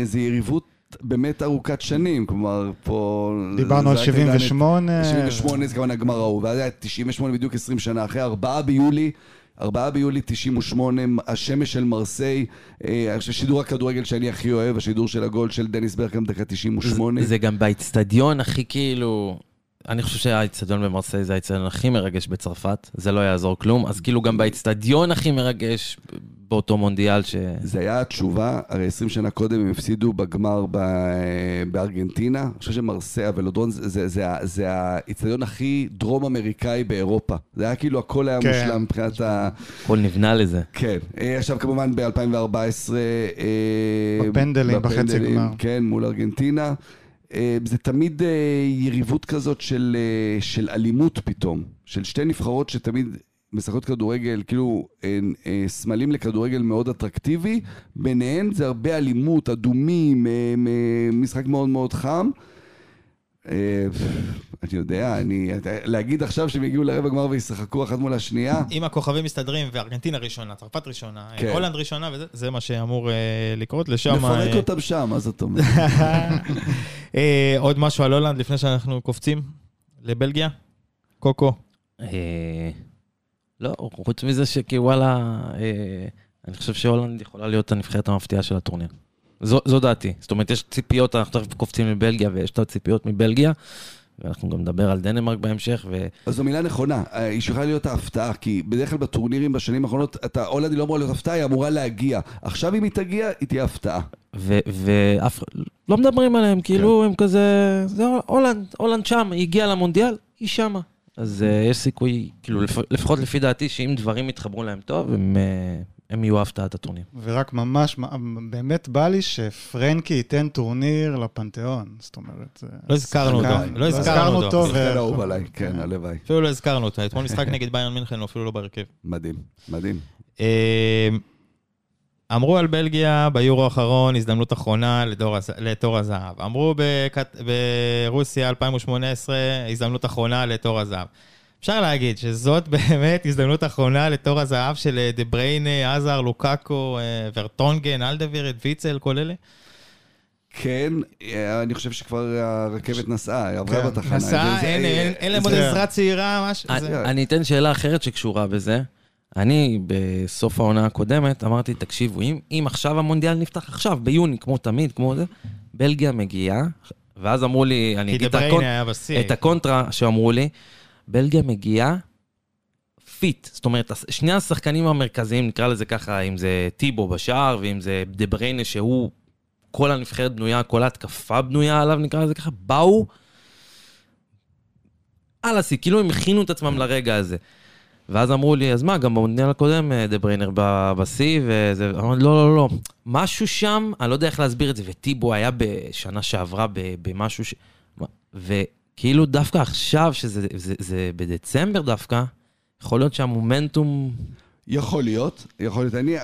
זה יריבות באמת ארוכת שנים, כלומר, פה... דיברנו על זה רק עדיין את- 78. 98 זה כמובן הגמר ההוא, ואז היה 98 בדיוק 20 שנה אחרי, 4 ביולי. 4 ביולי 98, השמש של מרסיי, אה, שידור הכדורגל שאני הכי אוהב, השידור של הגול של דניס ברקאם דקה 98. זה גם באיצטדיון הכי כאילו... אני חושב שהאיצטדיון במרסיי זה האיצטדיון הכי מרגש בצרפת, זה לא יעזור כלום, אז כאילו גם באיצטדיון הכי מרגש באותו מונדיאל ש... זה היה התשובה, הרי 20 שנה קודם הם הפסידו בגמר ב... בארגנטינה. אני חושב שמרסיה ולודרון זה, זה, זה, זה האיצטדיון הכי דרום אמריקאי באירופה. זה היה כאילו הכל היה כן. מושלם מבחינת ה... הכל נבנה לזה. כן. אה, עכשיו כמובן ב-2014... בפנדלים, בחצי גמר. כן, מול ארגנטינה. אה, זה תמיד אה, יריבות כזאת של, אה, של אלימות פתאום. של שתי נבחרות שתמיד משחקות כדורגל, כאילו אה, סמלים לכדורגל מאוד אטרקטיבי. ביניהן זה הרבה אלימות, אדומים, משחק מאוד מאוד חם. אה, אני יודע, אני, להגיד עכשיו שהם יגיעו לרבע גמר וישחקו אחת מול השנייה, אם הכוכבים מסתדרים וארגנטינה ראשונה, צרפת ראשונה, כן. הולנד ראשונה, וזה זה מה שאמור אה, לקרות לשם. נפרק אה, אותם שם, מה זאת אומרת? [laughs] עוד משהו על הולנד לפני שאנחנו קופצים לבלגיה? קוקו. לא, חוץ מזה שכי וואלה, אה, אני חושב שהולנד יכולה להיות הנבחרת המפתיעה של הטורניר. זו, זו דעתי. זאת אומרת, יש ציפיות, אנחנו תכף קופצים מבלגיה ויש את הציפיות מבלגיה, ואנחנו גם נדבר על דנמרק בהמשך, ו... אז זו מילה נכונה, היא יכולה להיות ההפתעה, כי בדרך כלל בטורנירים בשנים האחרונות, אתה, הולנד היא לא אמורה להיות הפתעה, היא אמורה להגיע. עכשיו אם היא תגיע, היא תהיה הפתעה. ו- ואף לא מדברים עליהם, כאילו הם כזה, זה הולנד, הולנד שם, היא הגיעה למונדיאל, היא שמה. אז אה, יש סיכוי, כאילו לפ- לפחות לפי דעתי, שאם דברים יתחברו להם טוב, הם, אה, הם יהיו הפתעת הטורניר. ורק ממש, באמת בא לי שפרנקי ייתן טורניר לפנתיאון, זאת אומרת... זה לא הזכרנו אותו, לא הזכרנו אותו. שחקן אהוב עליי, כן, הלוואי. אפילו לא הזכרנו אותו. אתמול משחק נגד ביירן מינכן, הוא אפילו לא בהרכב. מדהים, מדהים. אה, אמרו על בלגיה ביורו האחרון, הזדמנות אחרונה לדור לתור הזהב. אמרו. ברוסיה 2018, הזדמנות אחרונה לתור הזהב. אפשר להגיד שזאת [laughs] באמת הזדמנות אחרונה לתור הזהב של אה, דה בריינה, עזר, לוקאקו, אה, ורטונגן, אלדווירד, ויצל, כל אלה? כן, אה, אני חושב שכבר הרכבת נסעה, היא עברה כן, בתחנה. נסע, זה- אין, זה- אין, אין להם עוד עזרה צעירה, משהו. אני- זה- אני אתן שאלה אחרת שקשורה בזה. אני, בסוף העונה הקודמת, אמרתי, תקשיבו, אם, אם עכשיו המונדיאל נפתח עכשיו, ביוני, כמו תמיד, כמו זה, בלגיה מגיעה, ואז אמרו לי, אני אגיד את, הקונ... את הקונטרה שאמרו לי, בלגיה מגיעה fit. זאת אומרת, שני השחקנים המרכזיים, נקרא לזה ככה, אם זה טיבו בשער, ואם זה דה בריינה, שהוא, כל הנבחרת בנויה, כל ההתקפה בנויה עליו, נקרא לזה ככה, באו על השיא, כאילו הם הכינו את עצמם לרגע הזה. ואז אמרו לי, אז מה, גם במונדיאל הקודם אה, דה בריינר בשיא, וזה, אמרתי, לא, לא, לא, משהו שם, אני לא יודע איך להסביר את זה, וטיבו היה בשנה שעברה במשהו ש... וכאילו דווקא עכשיו, שזה זה, זה בדצמבר דווקא, יכול להיות שהמומנטום... יכול להיות, יכול להיות. אני,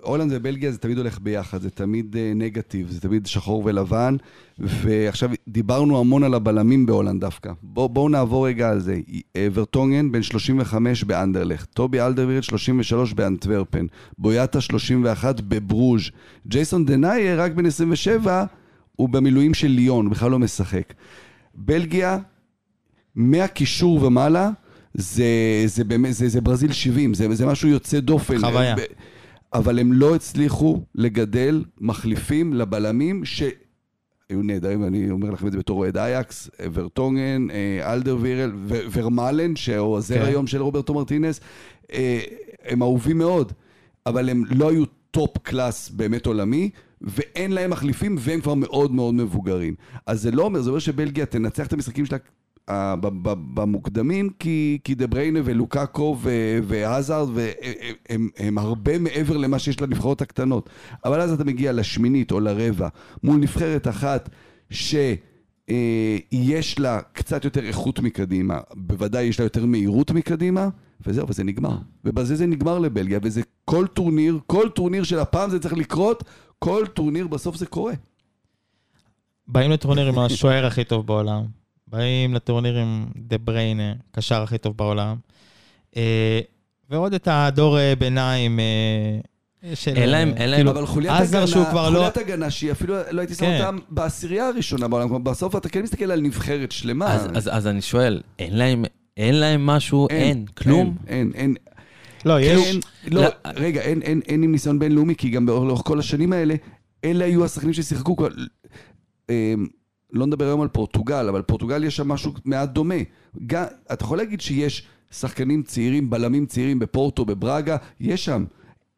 הולנד ובלגיה זה תמיד הולך ביחד, זה תמיד אה, נגטיב, זה תמיד שחור ולבן, ועכשיו דיברנו המון על הבלמים בהולנד דווקא. בואו בוא נעבור רגע על זה. אה, ורטונגן בן 35 באנדרלכט, טובי אלדרווירלד 33 באנטוורפן, בויאטה 31 בברוז', ג'ייסון דנאייר רק בן 27, הוא במילואים של ליון, בכלל לא משחק. בלגיה, מהקישור ומעלה, זה, זה, באמת, זה, זה ברזיל 70, זה, זה משהו יוצא דופן. חוויה. ב- אבל הם לא הצליחו לגדל מחליפים לבלמים שהיו נהדרים, אני אומר לכם את זה בתור אוהד אייאקס, ורטונגן, אה, אלדרווירלד ו- ורמלן, שהוא עוזר כן. היום של רוברטו מרטינס, אה, הם אהובים מאוד, אבל הם לא היו top class באמת עולמי, ואין להם מחליפים, והם כבר מאוד מאוד מבוגרים. אז זה לא אומר, זה אומר שבלגיה תנצח את המשחקים שלה אה, במוקדמים, כי, כי דה בריינה ולוקאקו והזארד, הם, הם הרבה מעבר למה שיש לנבחרות הקטנות. אבל אז אתה מגיע לשמינית או לרבע, מול נבחרת אחת שיש לה קצת יותר איכות מקדימה, בוודאי יש לה יותר מהירות מקדימה, וזהו, וזה נגמר. ובזה זה נגמר לבלגיה, וזה כל טורניר, כל טורניר של הפעם זה צריך לקרות, כל טורניר בסוף זה קורה. באים לטורניר עם השוער הכי טוב בעולם, באים לטורניר עם דה בריינה, קשר הכי טוב בעולם, אה, ועוד את הדור אה, ביניים אה, של... אין להם- אין להם- כאילו, אבל חוליית הגנה, שהוא כבר לא... חוליית הגנה שהיא אפילו לא הייתי שם כן. אותם בעשירייה הראשונה בעולם, כלומר בסוף אתה כן מסתכל על נבחרת שלמה. אז, אז, אז אני שואל, אין להם, אין להם משהו? אין, כלום? אין, אין, לא, יש... אין, לא, לא. רגע, אין, אין, אין עם ניסיון בינלאומי, כי גם לאורך כל השנים האלה, אלה היו השחקנים ששיחקו כבר... אמ, לא נדבר היום על פורטוגל, אבל פורטוגל יש שם משהו מעט דומה. גם, אתה יכול להגיד שיש שחקנים צעירים, בלמים צעירים בפורטו, בברגה, יש שם.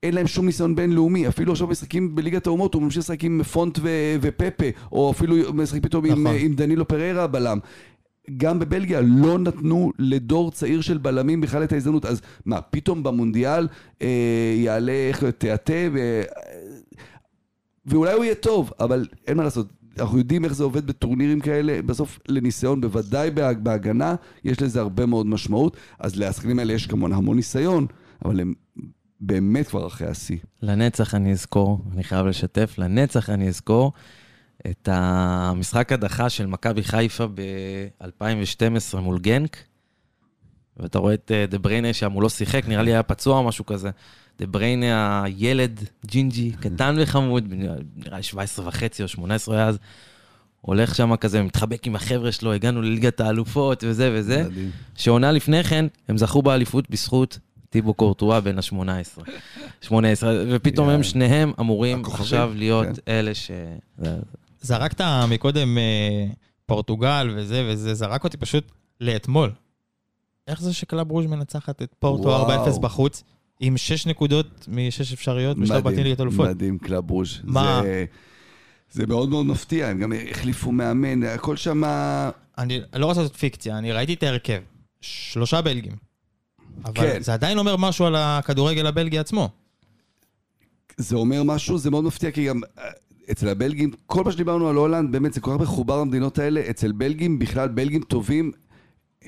אין להם שום ניסיון בינלאומי, אפילו עכשיו משחקים בליגת האומות, הוא ממשיך לשחק עם פונט ו- ופפה, או אפילו משחק פתאום עם, נכון. עם דנילו פררה הבלם. גם בבלגיה לא נתנו לדור צעיר של בלמים בכלל את ההזדמנות. אז מה, פתאום במונדיאל אה, יעלה איך תיאטה, ו... ואולי הוא יהיה טוב, אבל אין מה לעשות. אנחנו יודעים איך זה עובד בטורנירים כאלה, בסוף לניסיון, בוודאי בה- בהגנה, יש לזה הרבה מאוד משמעות. אז לשחקנים האלה יש כמובן המון ניסיון, אבל הם באמת כבר אחרי השיא. לנצח אני אזכור, אני חייב לשתף, לנצח אני אזכור את המשחק הדחה של מכבי חיפה ב-2012 מול גנק, ואתה רואה את אה, דה בריינה שם, הוא לא שיחק, נראה לי היה פצוע או משהו כזה. דה בריינה הילד, ג'ינג'י, קטן וחמוד, נראה לי 17 וחצי או 18 היה אז, הולך שם כזה, מתחבק עם החבר'ה שלו, הגענו לליגת האלופות וזה וזה. שעונה לפני כן, הם זכו באליפות בזכות טיבו קורטואה בן ה-18. 18, ופתאום הם. שניהם אמורים עכשיו להיות כן. אלה ש... זרקת מקודם אה, פורטוגל וזה וזה, זרקת אותי פשוט לאתמול. איך זה שקלאב ברוז' מנצחת את פורטו וואו. 4-0 בחוץ, עם 6 נקודות משש אפשריות בשלב בתים ליגת אלופות? מדהים, קלאב ברוז'. מה? זה, זה מאוד מאוד מפתיע, הם גם החליפו מאמן, הכל שם... אני לא רוצה לעשות פיקציה, אני ראיתי את ההרכב. שלושה בלגים. אבל כן. זה עדיין אומר משהו על הכדורגל הבלגי עצמו. זה אומר משהו, זה מאוד מפתיע, כי גם אצל הבלגים, כל מה שדיברנו על הולנד, באמת זה כל כך מחובר המדינות האלה, אצל בלגים, בכלל בלגים טובים,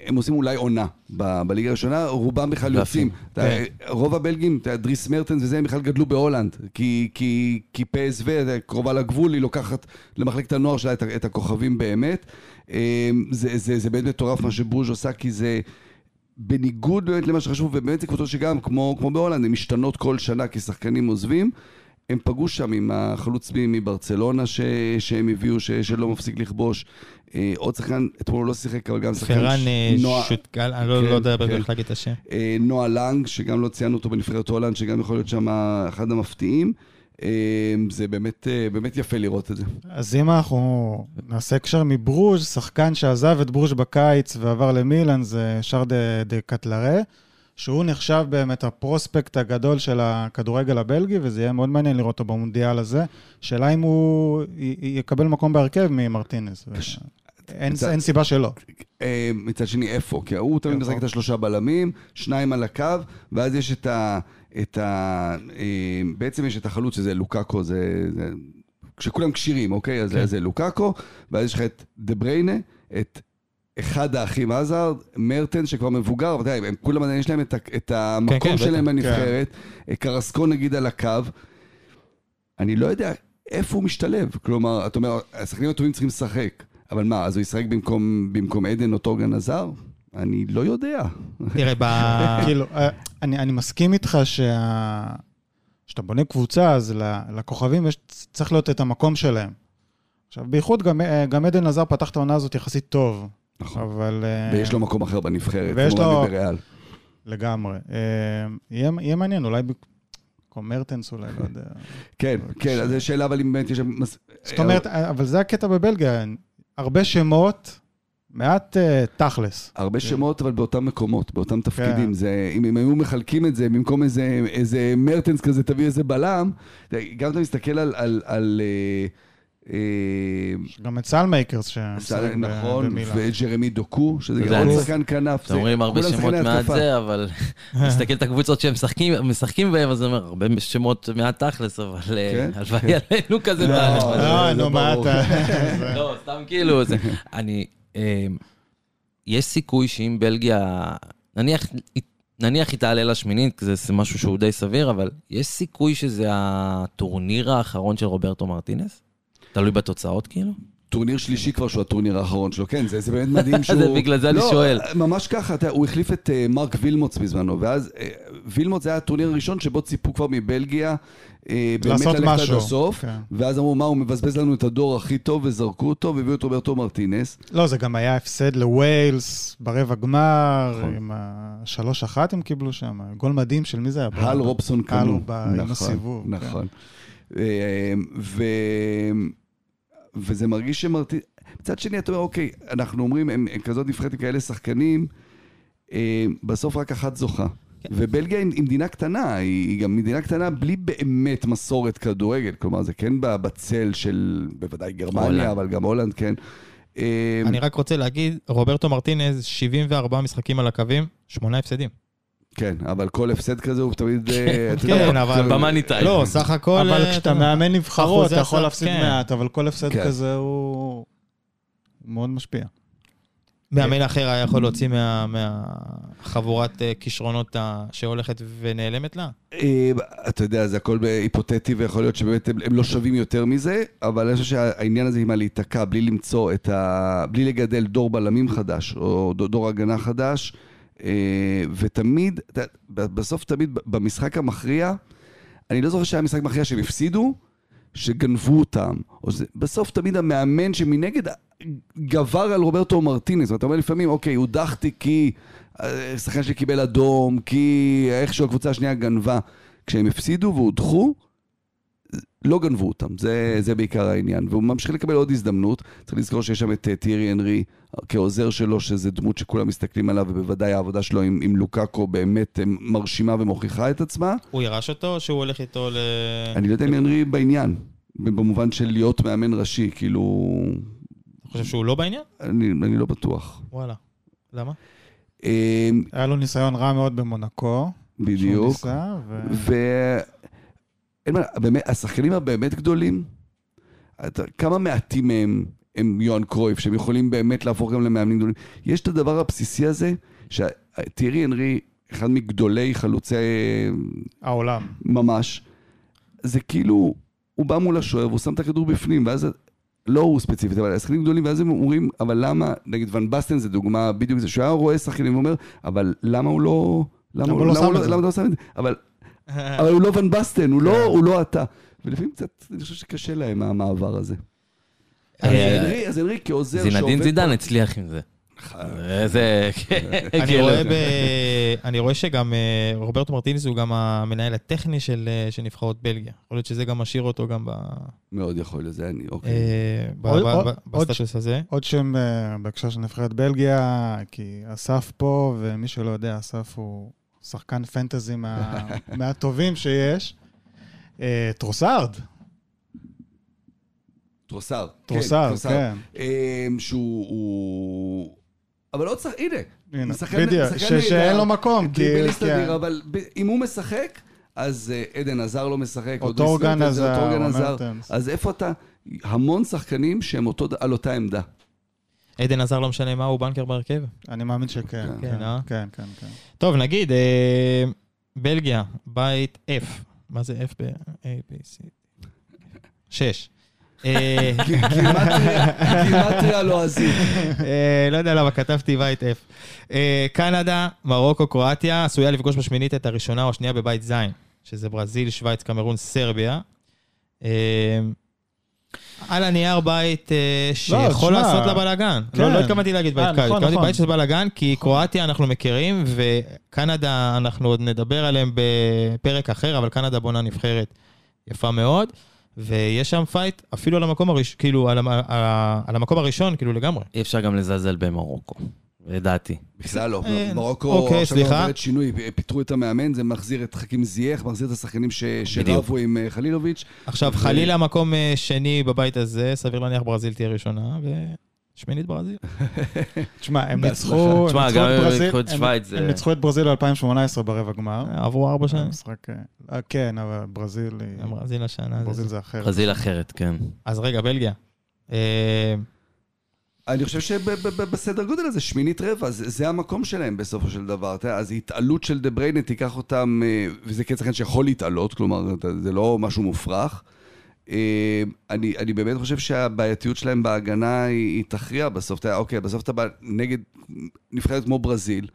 הם עושים אולי עונה ב- בליגה הראשונה, רובם בכלל יוצאים. אתה- כן. רוב הבלגים, אתה דריס מרטנס וזה, הם בכלל גדלו בהולנד, כי, כי, כי PSV, יודע, קרובה לגבול, היא לוקחת למחלקת הנוער שלה את, את הכוכבים באמת. אה, זה, זה, זה באמת מטורף מה שברוז' עושה, כי זה... בניגוד באמת למה שחשבו, ובאמת זה קבוצות שגם, כמו, כמו בהולנד, הן משתנות כל שנה כי שחקנים עוזבים. הם פגעו שם עם החלוץ מברצלונה ש, שהם הביאו, ש, שלא מפסיק לכבוש. אה, עוד שחקן, אתמול הוא לא שיחק, אבל גם שחקן... פרן ש- אה, נועה- שוטקל, אני לא כן, לא יודע כן. איך להגיד את השם. אה, נועה לנג, שגם לא ציינו אותו בנבחרת הולנד, שגם יכול להיות שם אחד המפתיעים. אה, זה באמת, אה, באמת יפה לראות את זה. אז אם אנחנו נעשה הקשר מברוז', שחקן שעזב את ברוז' בקיץ ועבר למילאן זה שר דה, דה קטלרה, שהוא נחשב באמת הפרוספקט הגדול של הכדורגל הבלגי, וזה יהיה מאוד מעניין לראות אותו במונדיאל הזה. שאלה אם הוא י- יקבל מקום בהרכב ממרטינס. קש- אין, זה- אין סיבה שלא. אה, מצד שני, איפה? כי הוא תמיד? משחק את השלושה בלמים, שניים על הקו, ואז יש את ה... את ה אה, בעצם יש את החלוץ שזה לוקאקו, זה... זה כשכולם כשירים, אוקיי? אז כן. זה- זה לוקאקו, ואז יש לך את דה בריינה, את אחד האחים עזארד, מרטנס שכבר מבוגר, אבל אתה יודע, הם כולם עדיין יש להם את, את המקום כן, שלהם בטח. בנבחרת, קרסקו נגיד על הקו. אני לא יודע איפה הוא משתלב. כלומר, אתה אומר, השחקנים הטובים צריכים לשחק, אבל מה, אז הוא ישחק במקום, במקום עדן או טורגן עזר? אני לא יודע. תראה, ב- [laughs] כאילו, אה, אני, אני מסכים איתך שה... כשאתה בונה קבוצה, אז לכוכבים יש, צריך להיות את המקום שלהם. עכשיו, בייחוד גם, אה, גם עדן עזר פתח את העונה הזאת יחסית טוב, נכון. אבל... אה, ויש לו מקום אחר בנבחרת, ויש כמו לו- בריאל. לגמרי. אה, יהיה, יהיה מעניין, אולי במקום מרטנס אולי, לא יודע. כן, כן, אז זו שאלה, אבל אם באמת יש זאת אומרת, אה, אבל זה הקטע בבלגיה, הרבה שמות, מעט אה, תכלס. הרבה. שמות, אבל באותם מקומות, באותם תפקידים. כן. זה, אם הם היו מחלקים את זה, במקום איזה, איזה מרטנס כזה, תביא איזה בלם, גם אתה מסתכל על... על, על אה, אה, יש גם את סלמייקרס שמשחק ב- נכון. וג'רמי דוקו, שזה גם שחקן כנף. אתם אומרים הרבה שמות מעט. זה, אבל [laughs] מסתכל את הקבוצות שהם משחקים- משחקים בהם, אז אני אומר, הרבה שמות מעט תכלס, אבל אה, כן? הלוואי עלינו כזה לא, אה, זה נו, מה. אתה... [laughs] לא, סתם כאילו, זה... אני... אה, יש סיכוי שאם בלגיה... נניח... נניח היא תעלה לשמינית, כי זה משהו שהוא די סביר, אבל יש סיכוי שזה הטורניר האחרון של רוברטו מרטינז? תלוי בתוצאות כאילו? טורניר שלישי כבר שהוא הטורניר האחרון שלו, כן, זה, זה באמת [laughs] מדהים שהוא... זה בגלל זה אני לא, שואל. ממש ככה, אתה, הוא החליף את uh, מארק וילמוץ בזמנו, ואז uh, וילמוץ זה היה הטורניר הראשון שבו ציפו כבר מבלגיה uh, באמת לעשות ללכת עד משהו. הסוף, כן. ואז אמרו, מה, הוא מבזבז לנו את הדור הכי טוב, וזרקו אותו, והביאו את רוברטו מרטינז. לא, זה גם היה הפסד לווילס ברבע גמר, נכון. עם השלוש אחת הם קיבלו שם, גול מדהים של מי זה היה? הל רובסון הל קנו. ב- עם הסיבוב, כן. נכון. אה, ו... וזה מרגיש שמרטינס... מצד שני, אתה אומר, אוקיי, אנחנו אומרים, הם, הם כזאת נבחרת עם כאלה שחקנים, אה, בסוף רק אחת זוכה. כן. ובלגיה היא מדינה קטנה, היא היא גם מדינה קטנה בלי באמת מסורת כדורגל. כלומר, זה כן בצל של, בוודאי גרמניה, הולנד. אבל גם הולנד, כן. אה, אני רק רוצה להגיד, רוברטו מרטינז, 74 משחקים על הקווים, שמונה הפסדים. כן, אבל כל הפסד כזה הוא תמיד... אה, אתה יודע, כן, אבל... במאני טיים. לא, סך הכל... אבל אה, כשאתה אתה- מאמן נבחרות, אתה יכול להפסיד כן. מעט, אבל כל הפסד כן. כזה הוא מאוד משפיע. מאמן אחר היה יכול להוציא מה- מהחבורת אה, כישרונות שהולכת ונעלמת לה? אתה יודע, זה הכל היפותטי, ויכול להיות שבאמת הם, לא שווים יותר מזה, אבל אני חושב שהעניין הזה עם הלהיתקע, בלי למצוא את ה... בלי לגדל דור בלמים חדש, או דור הגנה חדש, ותמיד, יודע, ב- בסוף תמיד במשחק המכריע, אני לא זוכר שהיה משחק מכריע שהם הפסידו, שגנבו אותם. או זה, בסוף תמיד המאמן שמנגד גבר על רוברטו מרטינס. ואתה אומר לפעמים, אוקיי, הודחתי כי אה, שחקן שלי קיבל אדום, כי איכשהו הקבוצה השנייה גנבה. כשהם הפסידו והודחו, לא גנבו אותם, זה, זה בעיקר העניין. והוא ממשיך לקבל עוד הזדמנות. צריך לזכור שיש שם את אה, טירי הנרי כעוזר שלו, שזה דמות שכולם מסתכלים עליו, ובוודאי העבודה שלו עם, עם לוקאקו באמת אה, מרשימה ומוכיחה את עצמה. הוא ירש אותו או שהוא הולך איתו ל... אני לא יודע אם הנרי בעניין, במובן של להיות מאמן ראשי, כאילו... אתה חושב שהוא לא בעניין? אני, אני לא בטוח. וואלה. למה? אה, היה לו ניסיון רע מאוד במונקו. שהוא בדיוק. ניסה, ו... ו... אין מה, באמת, השחקנים הבאמת גדולים, אתה, כמה מעטים מהם הם יוהאן קרויף, שהם יכולים באמת להפוך גם למאמנים גדולים. יש את הדבר הבסיסי הזה, שטירי הנרי, אחד מגדולי חלוצי העולם. ממש, זה כאילו, הוא בא מול השוער והוא שם את הכדור בפנים, ואז, לא הוא ספציפית, אבל השחקנים גדולים, ואז הם אומרים, אבל למה, נגיד ון בסטן זה דוגמה בדיוק זה, שהוא היה רואה שחקנים ואומר, אבל למה הוא לא... למה הוא לא זה? למה אתה לא שם את זה? אבל [laughs] אבל הוא לא ון בסטן, הוא לא, הוא לא אתה. ולפעמים קצת, אני חושב שקשה להם המעבר הזה. אז הנרי כעוזר זינדין זידן הצליח עם זה. זה... אני רואה, ב... אני רואה שגם אה, רוברטו מרטינס הוא גם המנהל הטכני של, אה, של נבחרות בלגיה. יכול להיות שזה גם משאיר אותו גם ב... מאוד יכול להיות, זה אני, אוקיי. אה, בסטטוס הזה. עוד שם בהקשר של נבחרת בלגיה, כי אסף פה, ומי שלא יודע, אסף הוא שחקן fantasy מה- [laughs] מהטובים שיש. אה, טרוסארד, טרוסר. טרוסארד, כן. אמ, שהוא... הוא- אבל עוד שחק... הנה. הנה, משחקן- בדיוק, ש-. שאין לו מקום, כי... דריבליסט אדיר, אבל ב- אם הוא משחק, אז אה, עדן הזאר לא משחק. או דריס מרטנס, טורגן, או הזאר. אז איפה אתה? המון שחקנים שהם אותו- על אותה עמדה. עדן הזאר לא משנה מה, הוא banker בהרכב. אני מאמין שכן. כן, כן, אה? כן, כן, כן. טוב, נגיד, אה, בלגיה, בית F. מה זה F ב-A, B, C? 6. גימטריה לועזית. אה, לא יודע למה כתבתי בית F. אה, קנדה, מרוקו, קרואטיה, עשויה לפגוש בשמינית את הראשונה או השנייה בבית ז', שזה ברזיל, שווייץ, קמרון, סרביה. אה, על הנייר בית אה, שיכול תשמע, לעשות לה בלאגן. כן. לא לא התכוונתי להגיד אה, בית קל, נכון, התכוונתי נכון. בית של בלאגן, כי קרואטיה אנחנו מכירים, וקנדה אנחנו עוד נדבר עליהם בפרק אחר, אבל קנדה בונה נבחרת יפה מאוד, ויש שם fight אפילו על המקום הראשון, כאילו על המ- על המקום הראשון, כאילו לגמרי. אי אפשר גם לזלזל במרוקו, לדעתי. בכלל לא. מרוקו אוקיי, עכשיו. עוברת שינוי, פיטרו את המאמן, זה מחזיר את חכים זייח, מחזיר את השחקנים. שרבו עם אה, חלילוביץ'. עכשיו, ו- חלילה מקום אה, שני בבית הזה, סביר להניח ברזיל תהיה ראשונה, ושמינית ברזיל. [laughs] תשמע, הם. ניצחו... הם תשמע, ניצחו גם את ברזיל- את הם- שווייץ, זה- הם ניצחו את ברזיל ב-2018 ברבע גמר. עברו ארבע שנים. אה, כן, אבל ברזיל היא... ברזיל השנה. ברזיל זה- זה אחרת. ברזיל אחרת, כן. אז רגע, בלגיה. אני חושב שבסדר גודל הזה, שמינית רבע, זה, זה המקום שלהם בסופו של דבר. אתה יודע, אז התעלות של דה בריינה תיקח אותם, אה, וזה כן שחקן שיכול להתעלות, כלומר, זה לא משהו מופרך. אה, אני, אני באמת חושב שהבעייתיות שלהם בהגנה היא, היא תכריע בסוף. אתה יודע, אוקיי, בסוף אתה בא נגד נבחרת כמו ברזיל.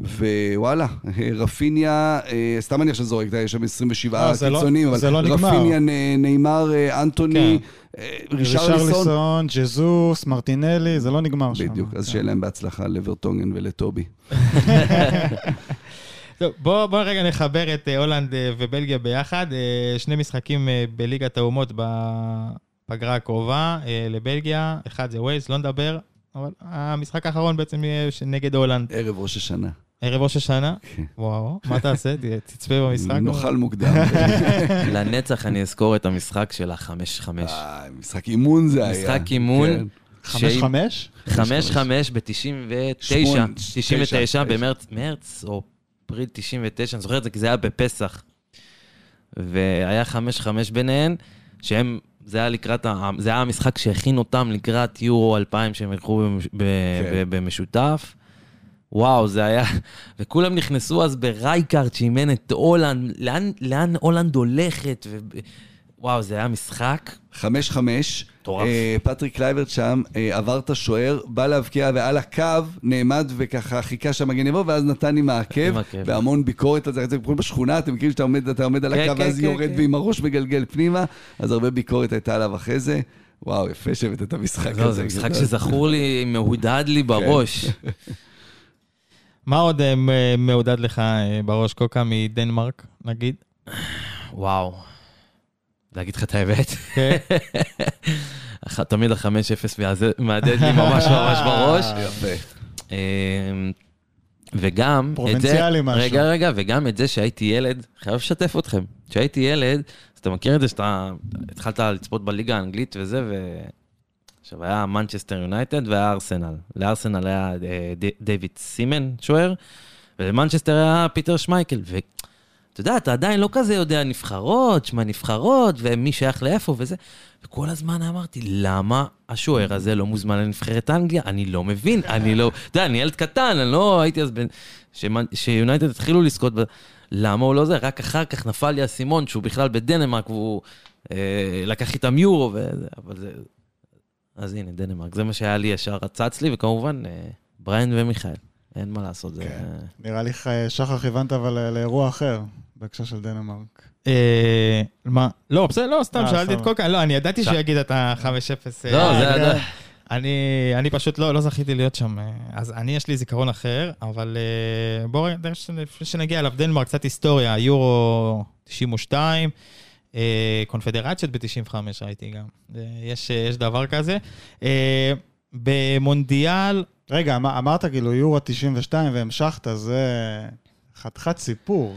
ווואלה, רפיניה, אה, סתם אני עכשיו זורק, יש שם 27 אה, לא- קיצונים, אבל לא. רפיניה, נאמר, אה, אנטוני, אה, רישרליסון, ג'זוס, מרטינלי, זה לא נגמר שם. בדיוק, אז כן. שיהיה להם בהצלחה לברטונגן ולטובי. [laughs] טוב, בואו בוא רגע נחבר את הולנד ובלגיה ביחד. שני משחקים בליגת האומות בפגרה הקרובה לבלגיה. אחד זה ווייז, לא נדבר, אבל המשחק האחרון בעצם יהיה נגד הולנד. ערב ראש השנה. ערב ראש השנה. כן. וואו, מה תעשה? תצפה במשחק? נאכל מוקדם. [laughs] לנצח אני אזכור את המשחק של החמש-חמש. אה, משחק אימון זה היה. משחק אימון. חמש חמש? חמש חמש ב-99, שמונה, 99 תשע. במרץ, מרץ או אפריל 99, אני זוכר את זה כי זה היה בפסח. והיה חמש חמש ביניהן, שהם, זה היה לקראת, זה היה המשחק שהכין אותם לקראת יורו 2000 שהם ילכו כן. במשותף. וואו, זה היה... וכולם נכנסו אז ברייקארד שאימן את הולנד, לאן, לאן הולנד הולכת? ו... וואו, זה היה משחק. חמש חמש. מטורף. אה, פטריק קלויברט שם אה, עבר את השוער, בא להבקיע ועל הקו נעמד וככה חיכה שהמגן יבוא ואז נתן עם העקב. והמון ביקורת על זה, זה כמו בשכונה, אתם מכירים שאתה עומד, אתה עומד על כן, הקו כן, ואז כן, יורד. ועם הראש מגלגל פנימה, אז הרבה ביקורת הייתה עליו אחרי זה. וואו, יפה שהבאת את המשחק הזה. לא, זה משחק שזכור לי, מהודהד לי בראש. [laughs] מה עוד אה, מעודד לך אה, בראש, קוקה, מדנמרק, נגיד? וואו. להגיד לך את האמת, כן. [laughs] תמיד ה-5-0 מהדהד לי ממש ממש בראש. [laughs] יפה. אמ, וגם את זה, פרובינציאלי משהו. רגע, רגע, וגם את זה שהייתי ילד, חייב לשתף אתכם. כשהייתי ילד, אז אתה מכיר את זה שאתה התחלת לצפות בליגה האנגלית וזה, ו... עכשיו היה מנצ'סטר יונייטד והיה ארסנל. לארסנל היה אה, דיוויד סימן, שוער, ולמנצ'סטר היה פיטר שמייקל. ואתה יודע, אתה עדיין לא כזה יודע נבחרות, שמע נבחרות, ומי שייך לאיפה וזה. וכל הזמן אמרתי, למה השוער הזה לא מוזמן לנבחרת אנגליה? אני לא מבין, אני לא... אתה יודע, אני ילד קטן, אני לא הייתי אז בן... שיונייטד התחילו לזכות. למה הוא לא זה? רק אחר כך נפל לי האסימון שהוא בכלל בדנמרק והוא אה, לקח איתם יורו וזה, אבל זה... אז הנה, דנמרק, זה מה שהיה לי ישר רצץ לי, וכמובן, אה, בריין ומיכאל, אין מה לעשות, זה... כן. נראה לי אה, שחר כיוונת אבל אה, לאירוע אחר, בהקשר של דנמרק. אה, מה? לא, בסדר, לא, סתם אה, שאלתי את סבבה. קוקה, לא, אני ידעתי שהוא יגיד את ה-5-0. לא, אה, זה... זה- אני, אני פשוט לא, לא זכיתי להיות שם, אה, אז אני, יש לי זיכרון אחר, אבל אה, בואו לפני שנגיע אליו, דנמרק, קצת היסטוריה, יורו 92, אה, קונפדרציות ב-95 ראיתי גם, אה, יש, אה, יש דבר כזה. אה, במונדיאל, רגע, אמ- אמרת כאילו יורו 92 והמשכת, זה חתיכת סיפור.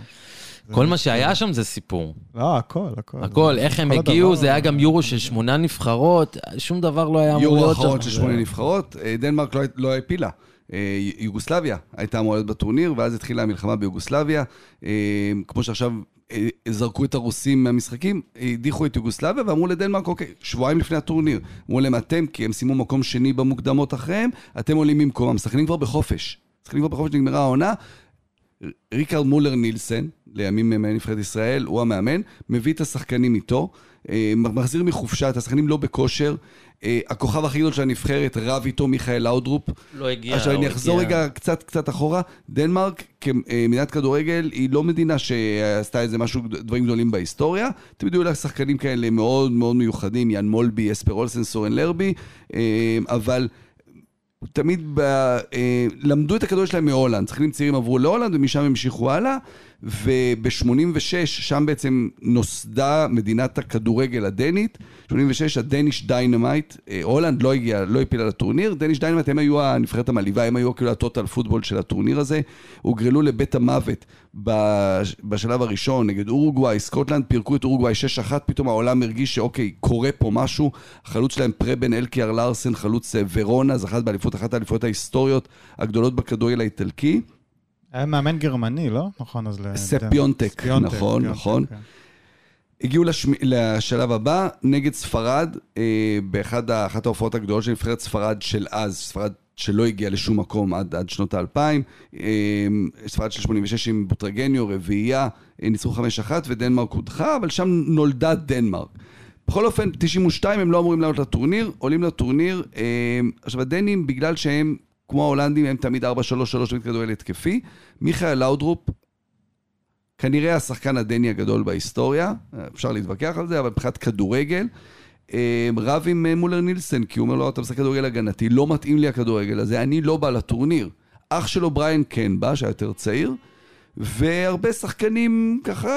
כל מה שהיה שם זה סיפור. לא, הכל, הכל. הכל, איך הם כל הגיעו, זה היה גם יורו של שמונה נבחרות, שום דבר לא היה אמור יורו להיות שם. האחרון של שמונה נבחרות, אה, דנמרק לא- לא העפילה. אה, יוגוסלביה הייתה אמורה להיות בטורניר, ואז התחילה המלחמה ביוגוסלביה. אה, כמו שעכשיו אה, זרקו את הרוסים מהמשחקים, הדיחו את יוגוסלביה ואמרו לדנמרק, אוקיי, שבועיים לפני הטורניר. אמרו להם, אתם, כי הם סיימו מקום שני במוקדמות אחריהם, אתם עולים במקומם. משחקנים כבר בחופש. משחקנים כבר בחופש, נגמרה העונה. ריקרד מולר נילסן, לימים מאמן נבחרת ישראל, הוא המאמן, מביא את השחקנים איתו, אה, מחזיר מחופשה, את השחקנים לא בכושר. אה, הכוכב הכי גדול של הנבחרת רב איתו מיכאל לאודרופ. לא הגיע. עכשיו אני אחזור הגיע- רגע קצת קצת אחורה. דנמרק כמדינת כדורגל היא לא מדינה שעשתה איזה משהו, דברים גדולים בהיסטוריה. תמיד היו לה שחקנים כאלה מאוד מאוד מיוחדים, יאן מולבי, יספר אולסן, סורן לרבי, אה, אבל... תמיד ב, אה, למדו את הכדורגל שלהם מהולנד. שחקנים צעירים עברו להולנד ומשם המשיכו הלאה. וב-86, שם בעצם נוסדה מדינת הכדורגל הדנית. 86, ה Danish Dynamite. אה, הולנד לא הגיעה, לא העפילה לטורניר. Danish Dynamite, הם היו הנבחרת המלהיבה, הם היו כאילו ה total football של הטורניר הזה. הוגרלו לבית המוות בש- בשלב הראשון נגד אורוגוואי, סקוטלנד פירקו את אורוגוואי 6-1, פתאום העולם הרגיש שאוקיי, קורה פה משהו. החלוץ שלהם פרבן אלקייר לארסן, חלוץ אה, ורונה, זכת באליפות, אחת האליפויות ההיסטוריות הגדולות בכדורגל האיטלקי. היה מאמן גרמני, לא? נכון, אז... פיונטק, נכון, נכון. כן. הגיעו לשמ... לשלב הבא, נגד ספרד, אה, באחת ההופעות הגדולות של נבחרת ספרד של אז, ספרד שלא הגיעה לשום מקום עד, עד שנות האלפיים, אה, ספרד של 86 עם בוטרגניו, רביעייה, אה, ניצחו 5-1 ודנמרק הודחה, אבל שם נולדה דנמרק. בכל אופן, 92 הם לא אמורים לעלות לטורניר, עולים לטורניר. אה, עכשיו, הדנים, בגלל שהם, כמו ההולנדים, הם תמיד 4-3-3 תמיד כדורגל התקפי. מיכאל לאודרופ, כנראה השחקן הדני הגדול בהיסטוריה, אפשר להתווכח על זה, אבל מבחינת כדורגל, אה, רב עם מולר נילסן, כי הוא אומר לו, אתה משחק כדורגל הגנתי, לא מתאים לי הכדורגל הזה, אני לא בא לטורניר. אח שלו בריין כן בא, שהיה יותר צעיר, והרבה שחקנים ככה,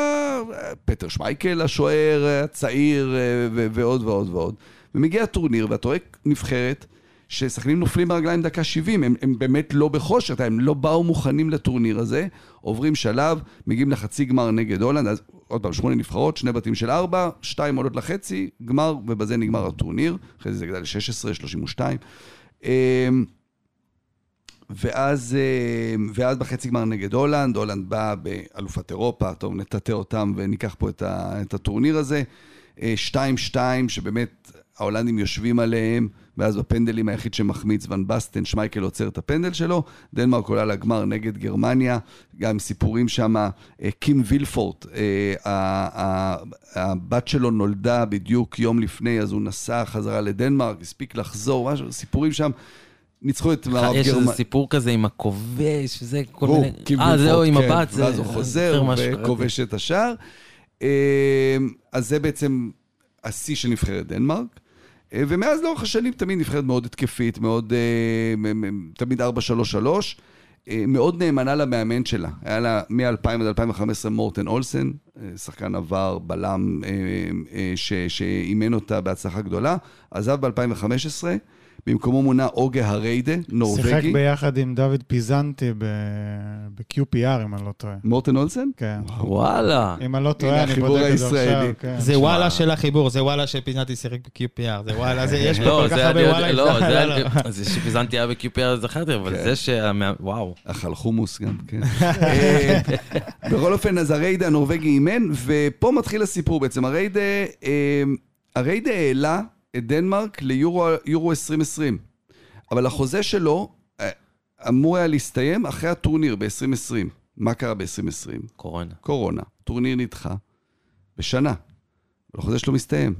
פטר שמייקל השוער הצעיר, אה, ועוד ועוד ועוד. ומגיע הטורניר, ואתה רואה נבחרת, ששחקנים נופלים ברגליים דקה 70, הם, הם באמת לא בכושר, הם לא באו מוכנים לטורניר הזה, עוברים שלב, מגיעים לחצי גמר נגד הולנד, אז עוד פעם, שמונה נבחרות, שני בתים של ארבע, שתיים עולות לחצי, גמר, ובזה נגמר הטורניר, אחרי זה זה גדל ל-16, 32. אמ, ואז, אמ, ואז בחצי גמר נגד הולנד, הולנד באה באלופת אירופה, טוב, נטאטא אותם וניקח פה את, את הטורניר הזה. אה, 2-2, שבאמת ההולנדים יושבים עליהם, ואז בפנדלים היחיד שמחמיץ ון בסטן, שמייקל עוצר את הפנדל שלו, דנמרק עולה לגמר נגד גרמניה, גם סיפורים שם, אה, קים וילפורט, אה, הבת שלו נולדה בדיוק יום לפני, אז הוא נסע חזרה לדנמרק, הספיק לחזור, משהו, סיפורים שם. ניצחו את מערב יש איזה גרמניה. סיפור כזה עם הכובש, זה כל מיני... אה, זהו, עם כן, הבת, זה... ואז הוא חוזר משהו, וכובש את השער. אה, אז זה בעצם השיא של נבחרת דנמרק. אה, ומאז לאורך השנים תמיד נבחרת מאוד התקפית, מאוד... אה, תמיד 4-3-3. אה, מאוד נאמנה למאמן שלה. היה לה מ-2000 עד 2015 מורטן אולסן, שחקן עבר, בלם, שאימן אותה בהצלחה גדולה. עזב ב-2015, במקומו מונה אוגה הריידה, שיחק נורבגי. ביחד עם דוד פיזנטי ב-QPR, אם אני לא טועה. מורטן אולסן? כן. וואלה. אם אני לא טועה, אני בודק את זה. עכשיו. כן. זה. וואלה של החיבור, זה וואלה שפיזנטי שיחק ב-QPR, זה וואלה, זה [laughs] יש פה לא, כל כך זה הרבה וואלה. לא, זה לא, לא. זה שפיזנתי היה ב-QPR זכרתי, אבל כן. זה שה... וואו. אכל חומוס גם, כן. [laughs] אה, בכל אופן, אז הריידה הנורבגי אימן, ופה מתחיל הסיפור בעצם. הריידה, אה, הריידה העלה את דנמרק ליורו יורו 2020, אבל החוזה שלו אה, אמור היה להסתיים אחרי הטורניר ב-2020. מה קרה ב-2020? קורונה. קורונה, טורניר נדחה בשנה, והחוזה שלו מסתיים.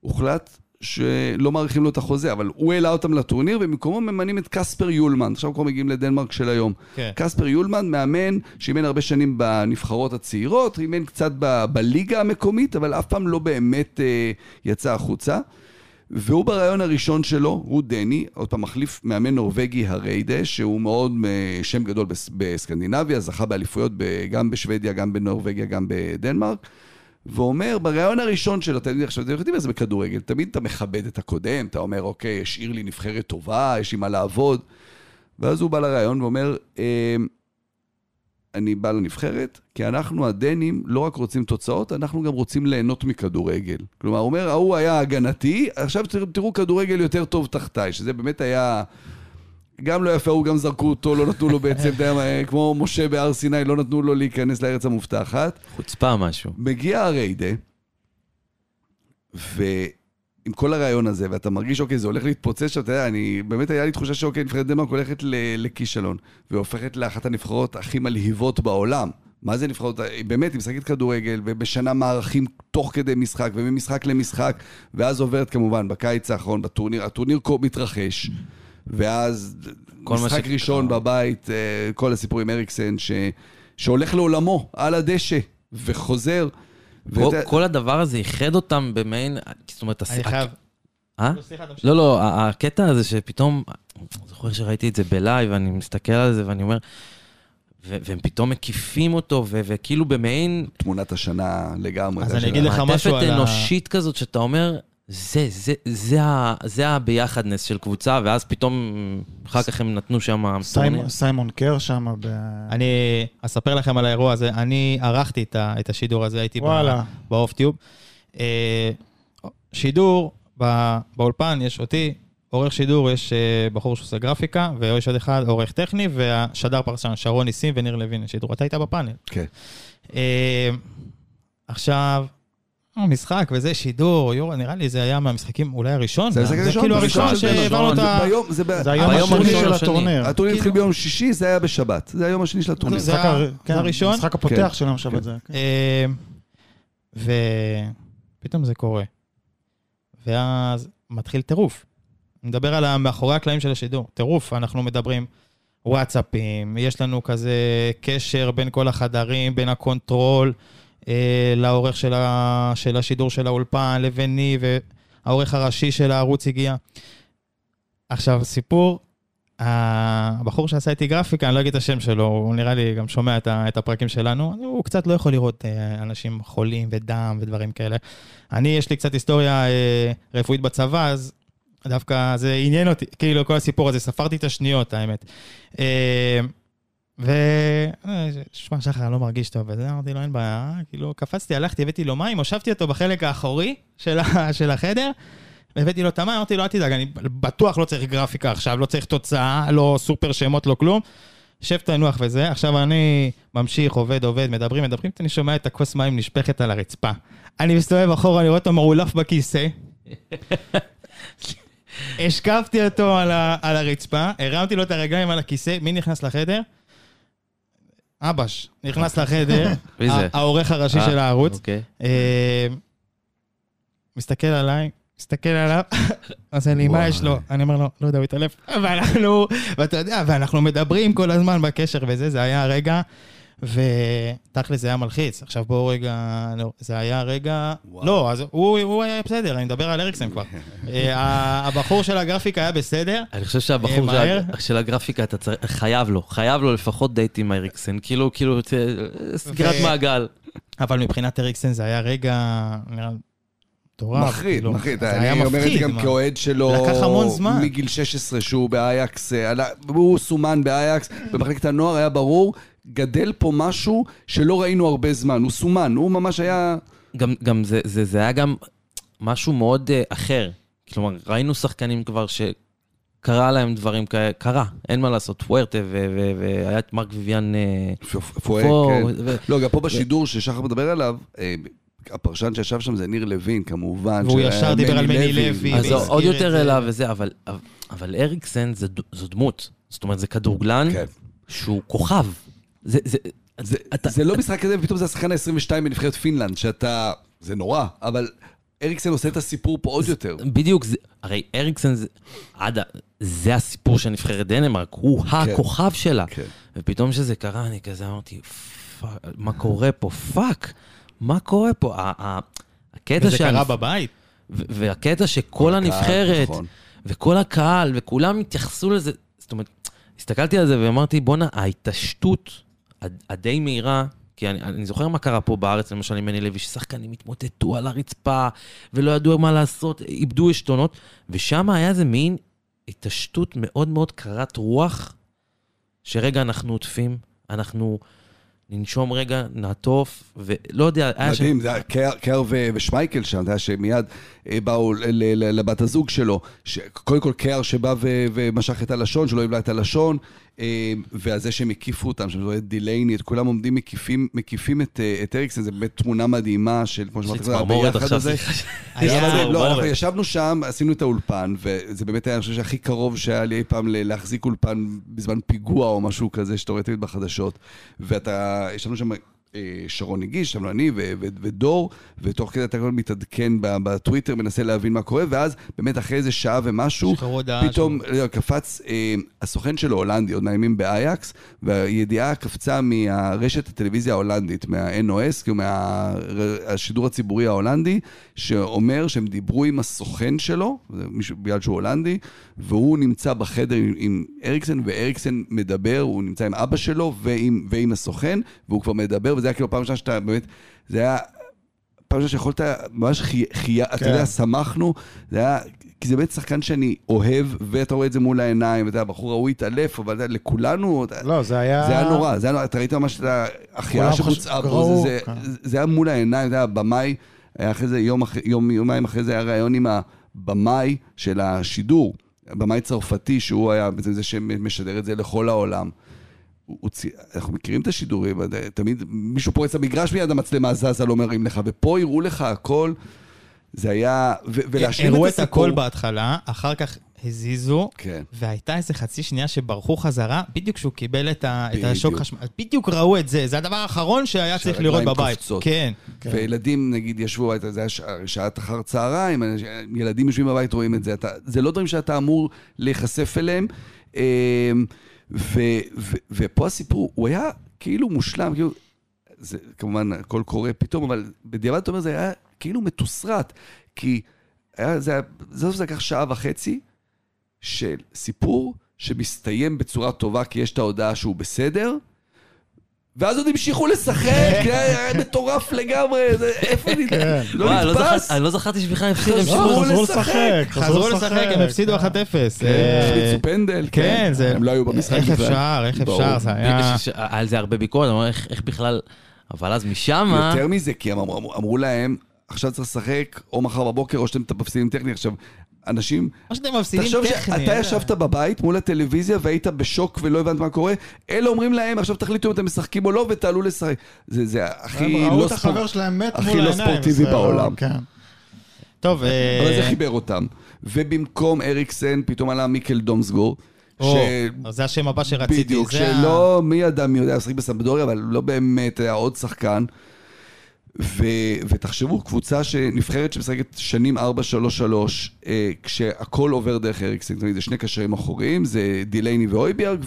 הוחלט שלא מאריכים לו את החוזה, אבל הוא העלה אותם לטורניר, ובמקומו ממנים את קספר יולמן. עכשיו כבר מגיעים לדנמרק של היום. כן. קספר יולמן, מאמן שאימן הרבה שנים בנבחרות הצעירות, אימן קצת ב- בליגה המקומית, אבל אף פעם לא באמת אה, יצא החוצה. והוא ברעיון הראשון שלו, הוא דני, פעם מחליף מאמן נורבגי הריידה, שהוא מאוד אה, שם גדול בס- בסקנדינביה, זכה באליפויות גם בשוודיה, גם בנורבגיה, גם בדנמרק. ואומר, ברעיון הראשון אתם יודעים, עכשיו, אתם יודעים מה זה בכדורגל, תמיד אתה מכבד את הקודם, אתה אומר, אוקיי, השאיר לי נבחרת טובה, יש לי מה לעבוד. ואז הוא בא לרעיון ואומר, אה, אני בא לנבחרת, כי אנחנו הדנים לא רק רוצים תוצאות, אנחנו גם רוצים ליהנות מכדורגל. כלומר, הוא אומר, ההוא היה הגנתי, עכשיו תראו, כדורגל יותר טוב תחתיי, שזה באמת היה... גם לא יפה, הוא גם זרקו אותו, לא נתנו לו בעצם, אתה יודע מה, כמו משה בהר סיני, לא נתנו לו להיכנס לארץ המובטחת. חוצפה משהו. מגיע הריידה, ועם כל הרעיון הזה, ואתה מרגיש, אוקיי, זה הולך להתפוצץ שם, אתה יודע, אני, באמת היה לי תחושה שאוקיי, נבחרת דנמרק הולכת לכישלון, והופכת לאחת הנבחרות הכי מלהיבות בעולם. מה זה נבחרות? באמת, היא משחקת כדורגל, ובשנה מערכים תוך כדי משחק, וממשחק למשחק, ואז עוברת כמובן בקיץ האחרון, בטורניר, הטורניר מתרחש, ואז משחק ש- ראשון בבית, אה, כל הסיפור עם אריקסן, ש... שהולך לעולמו, על הדשא, וחוזר. כל- ואתה- כל הדבר הזה איחד אותם במעין... זאת אומרת, הס- אני חייב... אה? לא. לא, הקטע הזה שפתאום, אני זוכר שראיתי את זה בלייב, ואני מסתכל על זה ואני אומר, ו- והם פתאום מקיפים אותו, ו- וכאילו במעין תמונת השנה לגמרי. אז אני אגיד לך מעטפת משהו על ה- אנושית כזאת, שאתה אומר, זה, זה, זה, ה- זה הביחדנס של קבוצה, ואז פתאום, אחר כך הם נתנו שם טורניר. סיימון- סיימון קר שם, ב... אני אספר לכם על האירוע הזה. אני ערכתי את ה- את השידור הזה, הייתי. באוף טיוב. אה, שידור, באולפן יש אותי, עורך שידור, יש אה, בחור שעושה גרפיקה, ויש עוד אחד, עורך טכני, והשדר פרשן, שרון ניסים וניר לוין לשידור. אתה היית בפאנל. כן. אה, עכשיו, משחק וזה שידור, יורו, נראה לי זה היה מהמשחקים אולי הראשון. זה המשחק הראשון, כאילו הראשון שהעברנו את ה... ביום, זה ב- זה היום ביום השני של. הטורניר. הטורניר כאילו- התחיל ביום שישי, זה היה בשבת. זה היום השני של הטורניר. זה כן, הראשון? המשחק כן. הפותח של יום שבת זה. כן. אה, ופתאום זה קורה. ואז מתחיל טירוף. אני מדבר על מאחורי הקלעים של השידור. טירוף, אנחנו מדברים וואטסאפים, יש לנו כזה קשר בין כל החדרים, בין הקונטרול אה, לעורך של, ה, של השידור של האולפן, לביני, והעורך הראשי של הערוץ הגיע. עכשיו, סיפור, הבחור שעשה איתי גרפיקה, אני לא אגיד את השם שלו, הוא נראה לי גם שומע את, ה, את הפרקים שלנו, הוא קצת לא יכול לראות אה, אנשים חולים ודם ודברים כאלה. אני, יש לי קצת היסטוריה אה, רפואית בצבא, אז דווקא זה עניין אותי, כאילו כל הסיפור הזה, ספרתי את השניות, האמת. ו... אה, שמע, שחר, אני לא מרגיש טוב, וזה, אמרתי לו, אין בעיה, כאילו, קפצתי, הלכתי, הבאתי לו מים, הושבתי אותו בחלק האחורי של, ה... [laughs] של החדר, והבאתי לו את המים, אמרתי לו, אל תדאג, אני בטוח לא צריך גרפיקה עכשיו, לא צריך תוצאה, לא סופר שמות, לא כלום. שב תנוח וזה, עכשיו אני ממשיך, עובד, עובד, מדברים, מדברים, אני שומע את הכוס מים נשפכת על הרצפה. אני מסתובב אחורה, אני רואה אותו מעולף בכיסא. [laughs] השקפתי אותו על, ה, על הרצפה, הרמתי לו את הרגליים על הכיסא, מי נכנס לחדר? אבש, נכנס לחדר, העורך הראשי אה, של הערוץ, אוקיי. אה, מסתכל עליי, מסתכל עליו, [laughs] עושה לי, מה. יש לו? אני אומר לו, לא יודע, הוא התעלף. ואנחנו, ואתה יודע, ואנחנו מדברים כל הזמן בקשר וזה, זה היה הרגע, ותכל'ס זה היה מלחיץ. עכשיו בואו רגע, לא, זה היה רגע... וואו. לא, אז הוא, הוא היה בסדר, אני מדבר על אריקסן כבר. [laughs] אה, ה- הבחור של הגרפיקה היה בסדר. אני חושב שהבחור אה? של- של הגרפיקה, אתה צריך, חייב לו, חייב לו לפחות דייט עם אריקסן, כאילו, כאילו, סגירת ו- מעגל. אבל מבחינת אריקסן זה היה רגע, נראה, מטורף. מחריד, כאילו. מחריד. זה היה אני אומר את זה גם מה. כאוהד שלו. לקח המון זמן. מגיל 16 שהוא באייקס, אה, הוא סומן באייקס, במחלקת הנוער היה ברור, גדל פה משהו שלא ראינו הרבה זמן. הוא סומן, הוא ממש היה... גם, גם זה, זה, זה היה גם משהו מאוד uh, אחר. כלומר, ראינו שחקנים כבר שקרה להם דברים כאלה, קרה, אין מה לעשות, פוארטה, ו- ו- והיה את מרק uh, פואק, פור, כן. ו- לא, גם פה בשידור ששחר מדבר עליו, אה, הפרשן שישב שם זה ניר לוין, כמובן. והוא ישר דיבר על מני לוי. אז עוד יותר. אליו וזה, אבל, אבל- אבל אריקסן זה, ד- זו דמות. זאת אומרת, זה כדורגלן כן. שהוא כוכב. זה, זה, זה, אתה- זה לא משחק כזה, ופתאום זה השחקן ה-22 בנבחרת פינלנד, שאתה... זה נורא, אבל אריקסן עושה את הסיפור פה עוד יותר. בדיוק, זה, הרי אריקסן זה, עד, זה הסיפור של נבחרת דנמרק, הוא הכוכב שלה. כן. ופתאום שזה קרה, אני כזה אמרתי, fuck, מה קורה פה? fuck, מה קורה פה? הקטע וזה קרה בבית. והקטע שכל הנבחרת, נכון. וכל הקהל, וכולם התייחסו לזה, זאת אומרת, הסתכלתי על זה ואמרתי, בואנה, ההתעשתות הדי מהירה, כי אני, אני זוכר מה קרה פה בארץ, למשל עם מני לוי, ששחקנים התמוטטו על הרצפה, ולא ידעו מה לעשות, איבדו עשתונות, ושם היה איזה מין התעשתות מאוד מאוד קרת רוח, שרגע אנחנו עוטפים, אנחנו ננשום רגע, נעטוף, ולא יודע, היה שם... מדהים, זה היה קר- קר ו- ושמייקל שם, אתה יודע שמיד אה, באו ל- ל- לבת הזוג שלו, ש- קודם כל קר שבא ו- ומשך את הלשון, שלא יבלע את הלשון, ועל זה שהם הקיפו אותם, שם רואה את דילייני, את כולם עומדים מקיפים, מקיפים את, אה, את אריקסן, זה באמת תמונה מדהימה של, כמו שאמרתי, הביחד הזה. [laughs] [laughs] לא, אנחנו. ישבנו שם, עשינו את האולפן, וזה באמת היה, אני חושב שהכי קרוב שהיה לי אי פעם להחזיק אולפן בזמן פיגוע או משהו כזה, שאתה רואה תמיד בחדשות. ואתה, ישבנו שם... אה, שרון הגיש, ישבנו אני ו- ו- ודור, ותוך כדי אתה הזמן מתעדכן בטוויטר, מנסה להבין מה קורה, ואז באמת אחרי איזה שעה ומשהו, פתאום לא, קפץ אה, הסוכן שלו הולנדי, עוד מהימים באייקס, והידיעה קפצה מהרשת הטלוויזיה ההולנדית, מה-NOS, כאילו מהשידור הציבורי ההולנדי, שאומר שהם דיברו עם הסוכן שלו, מישהו, בגלל שהוא הולנדי, והוא נמצא בחדר עם, עם אריקסן, ואריקסן מדבר, הוא נמצא עם אבא שלו ועם, ועם הסוכן, והוא כבר מדבר, וזה היה כאילו פעם ראשונה שאתה באמת, זה היה... פעם ראשונה שיכולת, ממש חי... חי... אתה כן. יודע, שמחנו, זה היה, כי זה באמת שחקן שאני אוהב, ואתה רואה את זה מול העיניים, ואתה יודע, הבחור ההוא התעלף, אבל אתה לכולנו, לא, זה היה... זה היה נורא, זה היה נורא, אתה ראית ממש את כולם שבוצעה בו, ראו, זה, כן. זה, זה היה מול העיניים, אתה יודע, הבמאי, היה אחרי זה, יום, יום, יומיים אחרי זה היה ראיון עם הבמאי של השידור, הבמאי צרפתי, שהוא היה בעצם זה שמשדר את זה לכל העולם. אנחנו מכירים את השידורים, תמיד מישהו פורץ למגרש מיד המצלמה זזה, לא מרים לך, ופה הראו לך הכל. זה היה, ו- ולהשלים הראו את את הסיפור. הכל בהתחלה, אחר כך הזיזו, כן. והייתה איזה חצי שנייה שברחו חזרה, בדיוק כשהוא קיבל את ה- את. השוק חשמל. בדיוק ראו את זה, זה הדבר האחרון שהיה צריך לראות בבית. קופצות. כן. כן. וילדים, נגיד, ישבו, זה היה שע- שעת אחר צהריים, ילדים יושבים בבית, רואים את זה. אתה, זה לא דברים שאתה אמור להיחשף אליהם. ו, ו, ופה הסיפור, הוא היה כאילו מושלם, כאילו, זה כמובן הכל קורה פתאום, אבל בדיעבד אתה אומר, זה היה כאילו מתוסרט, כי היה, זה היה, בסוף זה לקח שעה וחצי של סיפור שמסתיים בצורה טובה, כי יש את ההודעה שהוא בסדר, ואז עוד המשיכו לשחק, [laughs] היה מטורף לגמרי, זה- איפה אני... כן. לא לא נתפס. אני לא זכרתי שבכלל הפסיד, הם חזרו שיחקו. לא, חזרו לשחק. חזרו לשחק, הם הפסידו 1-0. אה, החמיצו פנדל, כן. הם לא היו במשחק איך. אפשר, איך. אפשר, זה היה... היה על זה הרבה ביקורת, אומר, איך בכלל... אבל אז משם... יותר מזה, כי הם אמרו, אמרו להם, עכשיו צריך לשחק או מחר בבוקר או שאתם מפסידים טכני. עכשיו, אנשים... מה שאתם מפסידים תחשוב טכני. שאתה אה. ישבת בבית מול הטלוויזיה והיית בשוק ולא הבנת מה קורה, אלה אומרים להם, עכשיו תחליטו אם אתם משחקים או לא ותעלו לשחק. זה זה הכי הם ראו לא את ספורט. החבר שלהם מת הכי מול לא העיניים. ספורטיבי זה לא- בעולם. כן. טוב, אה, אבל זה חיבר אותם. ובמקום אריקסן, פתאום עלה מיקל דומסגור. או, ש- זה השם הבא שרציתי. בדיוק, שלא, מי ידע מי יודע לשחק בסמבדוריה, אבל לא באמת היה עוד שחקן. ו, ותחשבו, קבוצה שנבחרת שמשחקת שנים 4-3-3, אה, כשהכל עובר דרך אריקסן, זה שני קשרים אחוריים, זה דילייני ואויביארג,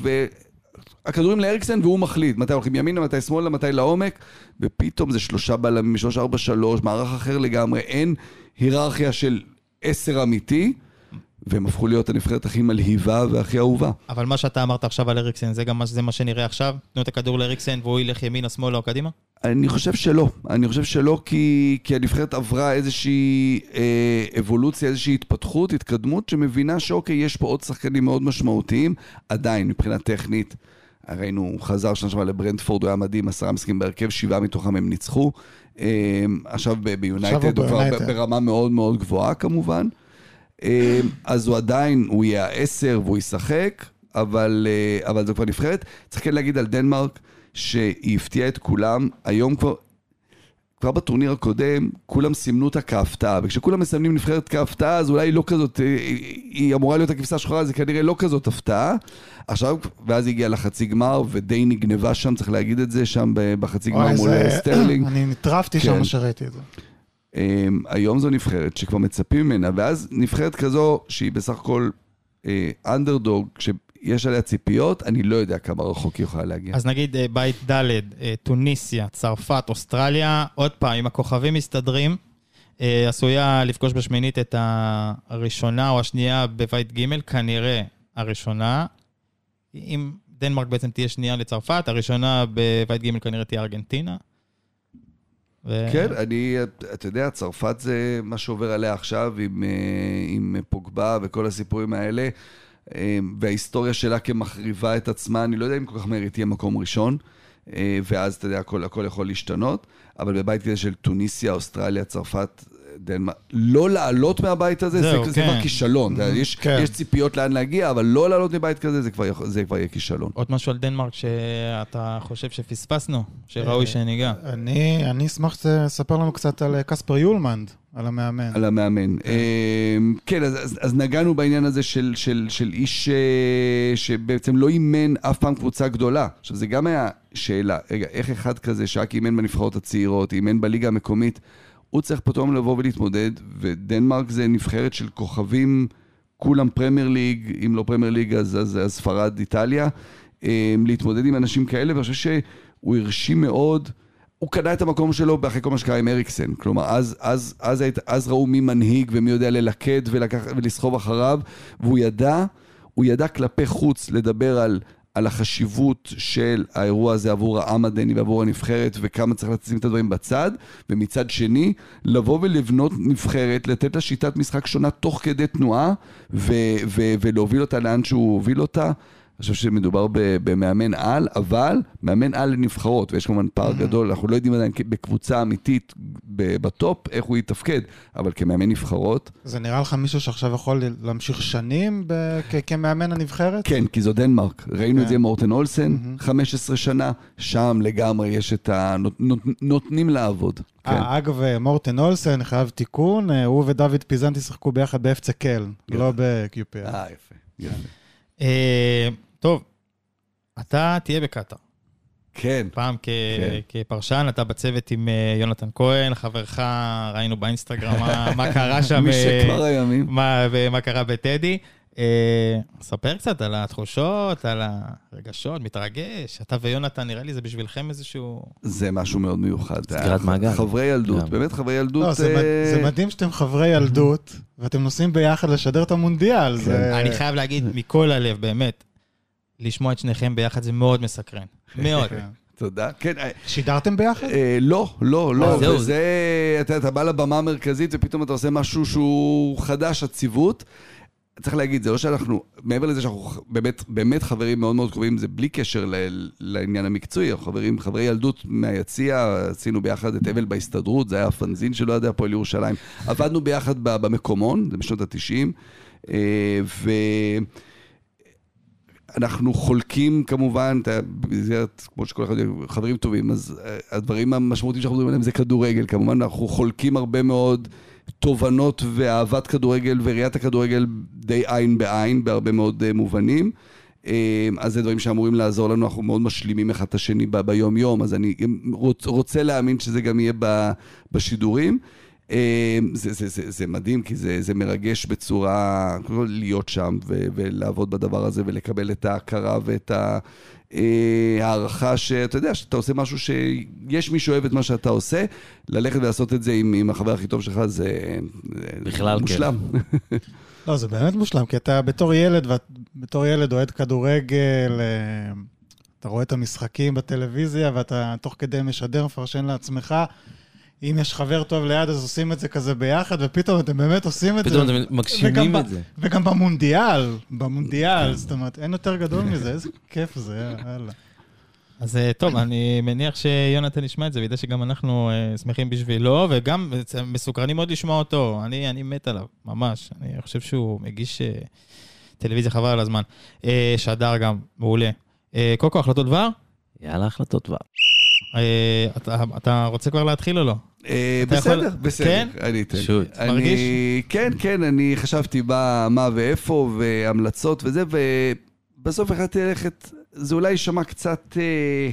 הכדורים לאריקסן והוא מחליט מתי הולכים ימינה, מתי שמאלה, מתי לעומק, ופתאום זה שלושה בלמים, שלוש ארבע שלוש, מערך אחר לגמרי, אין היררכיה של עשר אמיתי, והם הפכו להיות הנבחרת הכי מלהיבה והכי אהובה. אבל מה שאתה אמרת עכשיו על אריקסן, זה גם מה, זה מה שנראה עכשיו? תנו את הכדור לאריקסן והוא ילך ימינה, שמאלה או קדימה? אני חושב שלא. אני חושב שלא כי, כי הנבחרת עברה איזושהי אה, אבולוציה, איזושהי התפתחות, התקדמות, שמבינה שאוקיי, יש פה עוד שחקנים מאוד משמעותיים, עדיין, מבחינה טכנית. ראינו, הוא חזר שנה שעברה לברנדפורד, הוא היה מדהים, עשרה משחקים בהרכב, שבעה מתוכם הם ניצחו. אה, עכשיו ביונייטד הוא כבר ברמה מאוד מאוד גבוהה כמובן. אה, אז הוא עדיין, הוא יהיה העשר והוא ישחק, אבל, אה, אבל זו כבר נבחרת. צריך כן להגיד על דנמרק, שהיא הפתיעה את כולם, היום כבר... כבר בטורניר הקודם, כולם סימנו אותה כהפתעה, וכשכולם מסמנים נבחרת כהפתעה, אז אולי היא לא כזאת, אה, היא אמורה להיות הכבשה השחורה, זה כנראה לא כזאת הפתעה. עכשיו, ואז היא הגיעה לחצי גמר, ודי נגנבה שם, צריך להגיד את זה, שם בחצי גמר מול זה- אה, סטרלינג. [clears throat] אני נטרפתי כן. שם שראיתי את זה. אמ, היום זו נבחרת שכבר מצפים ממנה, ואז נבחרת כזו שהיא בסך הכל אנדרדוג, שיש עליה ציפיות, אני לא יודע כמה רחוק היא יכולה להגיע. אז נגיד אה, בית ד', אה, טוניסיה, צרפת, אוסטרליה, עוד פעם, אם הכוכבים מסתדרים, אה, עשויה לפגוש בשמינית את הראשונה או השנייה בבית ג', כנראה הראשונה. אם דנמרק בעצם תהיה שנייה לצרפת, הראשונה בבית ג' כנראה תהיה ארגנטינה. ו- כן, אני, אתה יודע, צרפת זה מה שעובר עליה עכשיו עם, אה, עם פוגבה וכל הסיפורים האלה, אה, וההיסטוריה שלה כמחריבה את עצמה, אני לא יודע אם כל כך מהר היא תהיה מקום ראשון, אה, ואז אתה יודע, הכל, הכל יכול להשתנות, אבל בבית כזה של טוניסיה, אוסטרליה, צרפת, דנמרק, לא לעלות מהבית הזה, זהו, זה, זה כן. כבר כישלון. יודע, יש, כן. יש ציפיות לאן להגיע, אבל לא לעלות מבית כזה, זה כבר, זה כבר יהיה כישלון. עוד משהו על דנמרק שאתה חושב שפספסנו, שראוי אה, שניגע. אני אני אשמח שתספר לנו קצת על אה, קספר יולמנד, על המאמן. על המאמן. אמ, כן, אז, אז, אז נגענו בעניין הזה של, של, של איש אה, שבעצם לא אימן אף פעם קבוצה גדולה. עכשיו, זה גם היה שאלה, רגע, איך אחד כזה שרק אימן בנבחרות הצעירות, אימן בליגה המקומית, הוא צריך פתאום לבוא ולהתמודד, ודנמרק זה נבחרת של כוכבים, כולם Premier League, אם לא Premier League אז, אז, אז ספרד, איטליה, אמ, להתמודד עם אנשים כאלה, ואני חושב שהוא הרשים מאוד. הוא קנה את המקום שלו אחרי כל מה שקרה עם אריקסן. כלומר, אז, אז, אז, היית- אז ראו מי מנהיג ומי יודע ללכד ולקח, ולסחוב אחריו, והוא ידע, הוא ידע כלפי חוץ לדבר על, על החשיבות של האירוע הזה עבור העם הדני ועבור הנבחרת, וכמה צריך לשים את הדברים בצד, ומצד שני, לבוא ולבנות נבחרת, לתת לה שיטת משחק שונה תוך כדי תנועה, ו, ו, ולהוביל אותה לאן שהוא הוביל אותה. אני חושב שמדובר במאמן על, אבל מאמן על לנבחרות, ויש כמובן פער גדול, אנחנו לא יודעים עדיין בקבוצה אמיתית בטופ איך הוא יתפקד, אבל כמאמן נבחרות, זה נראה לך מישהו שעכשיו יכול להמשיך שנים כמאמן הנבחרת? כן, כי זו דנמרק. ראינו את כן. זה עם מורטן אולסן, מהמם. 15 שנה, שם לגמרי יש את ה... נות- נות- נותנים לעבוד. כן. אה, אגב, מורטן אולסן, חייב תיקון, אה, הוא ודוד פיזנטי שיחקו ביחד באפצה קלן, לא ב-QPR. אה, יפה. יפה. טוב, אתה תהיה בקטאר. כן. פעם כ- כן. כפרשן, אתה בצוות עם אה, יונתן כהן, חברך, ראינו באינסטגרם מה- [laughs] מה קרה שם, משכבר אה, הימים. מה ומה קרה בטדי. אה, ספר קצת על התחושות, על הרגשות, מתרגש. אתה ויונתן, נראה לי זה בשבילכם איזשהו... זה משהו מאוד מיוחד. סגירת מעגל. חברי ילדות, גם. באמת חברי ילדות. לא, זה מד- אה, זה מדהים שאתם חברי ילדות, ואתם נוסעים ביחד לשדר את המונדיאל. כן. זה- אני חייב להגיד מכל הלב, באמת, לשמוע את שניכם ביחד זה מאוד מסקרן. מאוד. [laughs] תודה. כן, אה, שידרתם ביחד? אה, לא, לא, לא. אה, זהו. וזה, אתה, אתה בא לבמה המרכזית ופתאום אתה עושה משהו שהוא חדש, עציבות. צריך להגיד, זה לא שאנחנו, מעבר לזה שאנחנו באמת, באמת חברים מאוד מאוד קרובים, זה בלי קשר ל, לעניין המקצועי, אנחנו חברים, חברי ילדות מהיציע, עשינו ביחד את אבל בהסתדרות, זה היה הפנזין של אוהדי הפועל ירושלים. עבדנו ביחד במקומון, זה בשנות ה-90, ו... אנחנו חולקים כמובן, במסגרת, כמו שכל אחד יודע, חברים טובים, אז אה, הדברים המשמעותיים שאנחנו מדברים עליהם זה כדורגל. כמובן, אנחנו חולקים הרבה מאוד תובנות ואהבת כדורגל וראיית הכדורגל די עין בעין, בהרבה מאוד אה, מובנים. אה, אז זה דברים שאמורים לעזור לנו, אנחנו מאוד משלימים אחד את השני ביום-יום, אז אני רוצה להאמין שזה גם יהיה בשידורים. אה, זה, זה, זה, זה מדהים, כי זה, זה מרגש בצורה, קודם כל להיות שם ו, ולעבוד בדבר הזה ולקבל את ההכרה ואת ה- אה, הערכה שאתה יודע, שאתה עושה משהו שיש מי שאוהב את מה שאתה עושה, ללכת ולעשות את זה עם, עם החבר הכי טוב שלך זה, זה בכלל. מושלם. [laughs] לא, זה באמת מושלם, כי אתה בתור ילד, בתור ילד אוהד כדורגל, אה, אתה רואה את המשחקים בטלוויזיה, ואתה תוך כדי משדר, מפרשן לעצמך. אם יש חבר טוב ליד, אז עושים את זה כזה ביחד, ופתאום אתם באמת עושים את פתאום זה. אתם מגשימים את ב- זה. וגם במונדיאל, במונדיאל, זאת אומרת, אין יותר גדול מזה, איזה כיף זה, יאללה. אז אה, טוב, אני מניח שיונתן ישמע את זה, וידע שגם אנחנו אה, שמחים בשבילו, וגם מסוקרנים מאוד לשמוע אותו. אני, אני מת עליו, ממש. אני חושב שהוא מגיש אה, טלוויזיה חבל על הזמן. שדר גם, מעולה. כל, החלטות דבר? יאללה, החלטות דבר. אתה, אתה רוצה כבר להתחיל או לא? אה, אתה יכול- בסדר, בסדר, כן? אני אתן. שוט. אני- מרגיש? כן, כן, אני חשבתי מה, מה ואיפה, והמלצות וזה, ובסוף החלטתי ללכת, זה אולי יישמע קצת אה,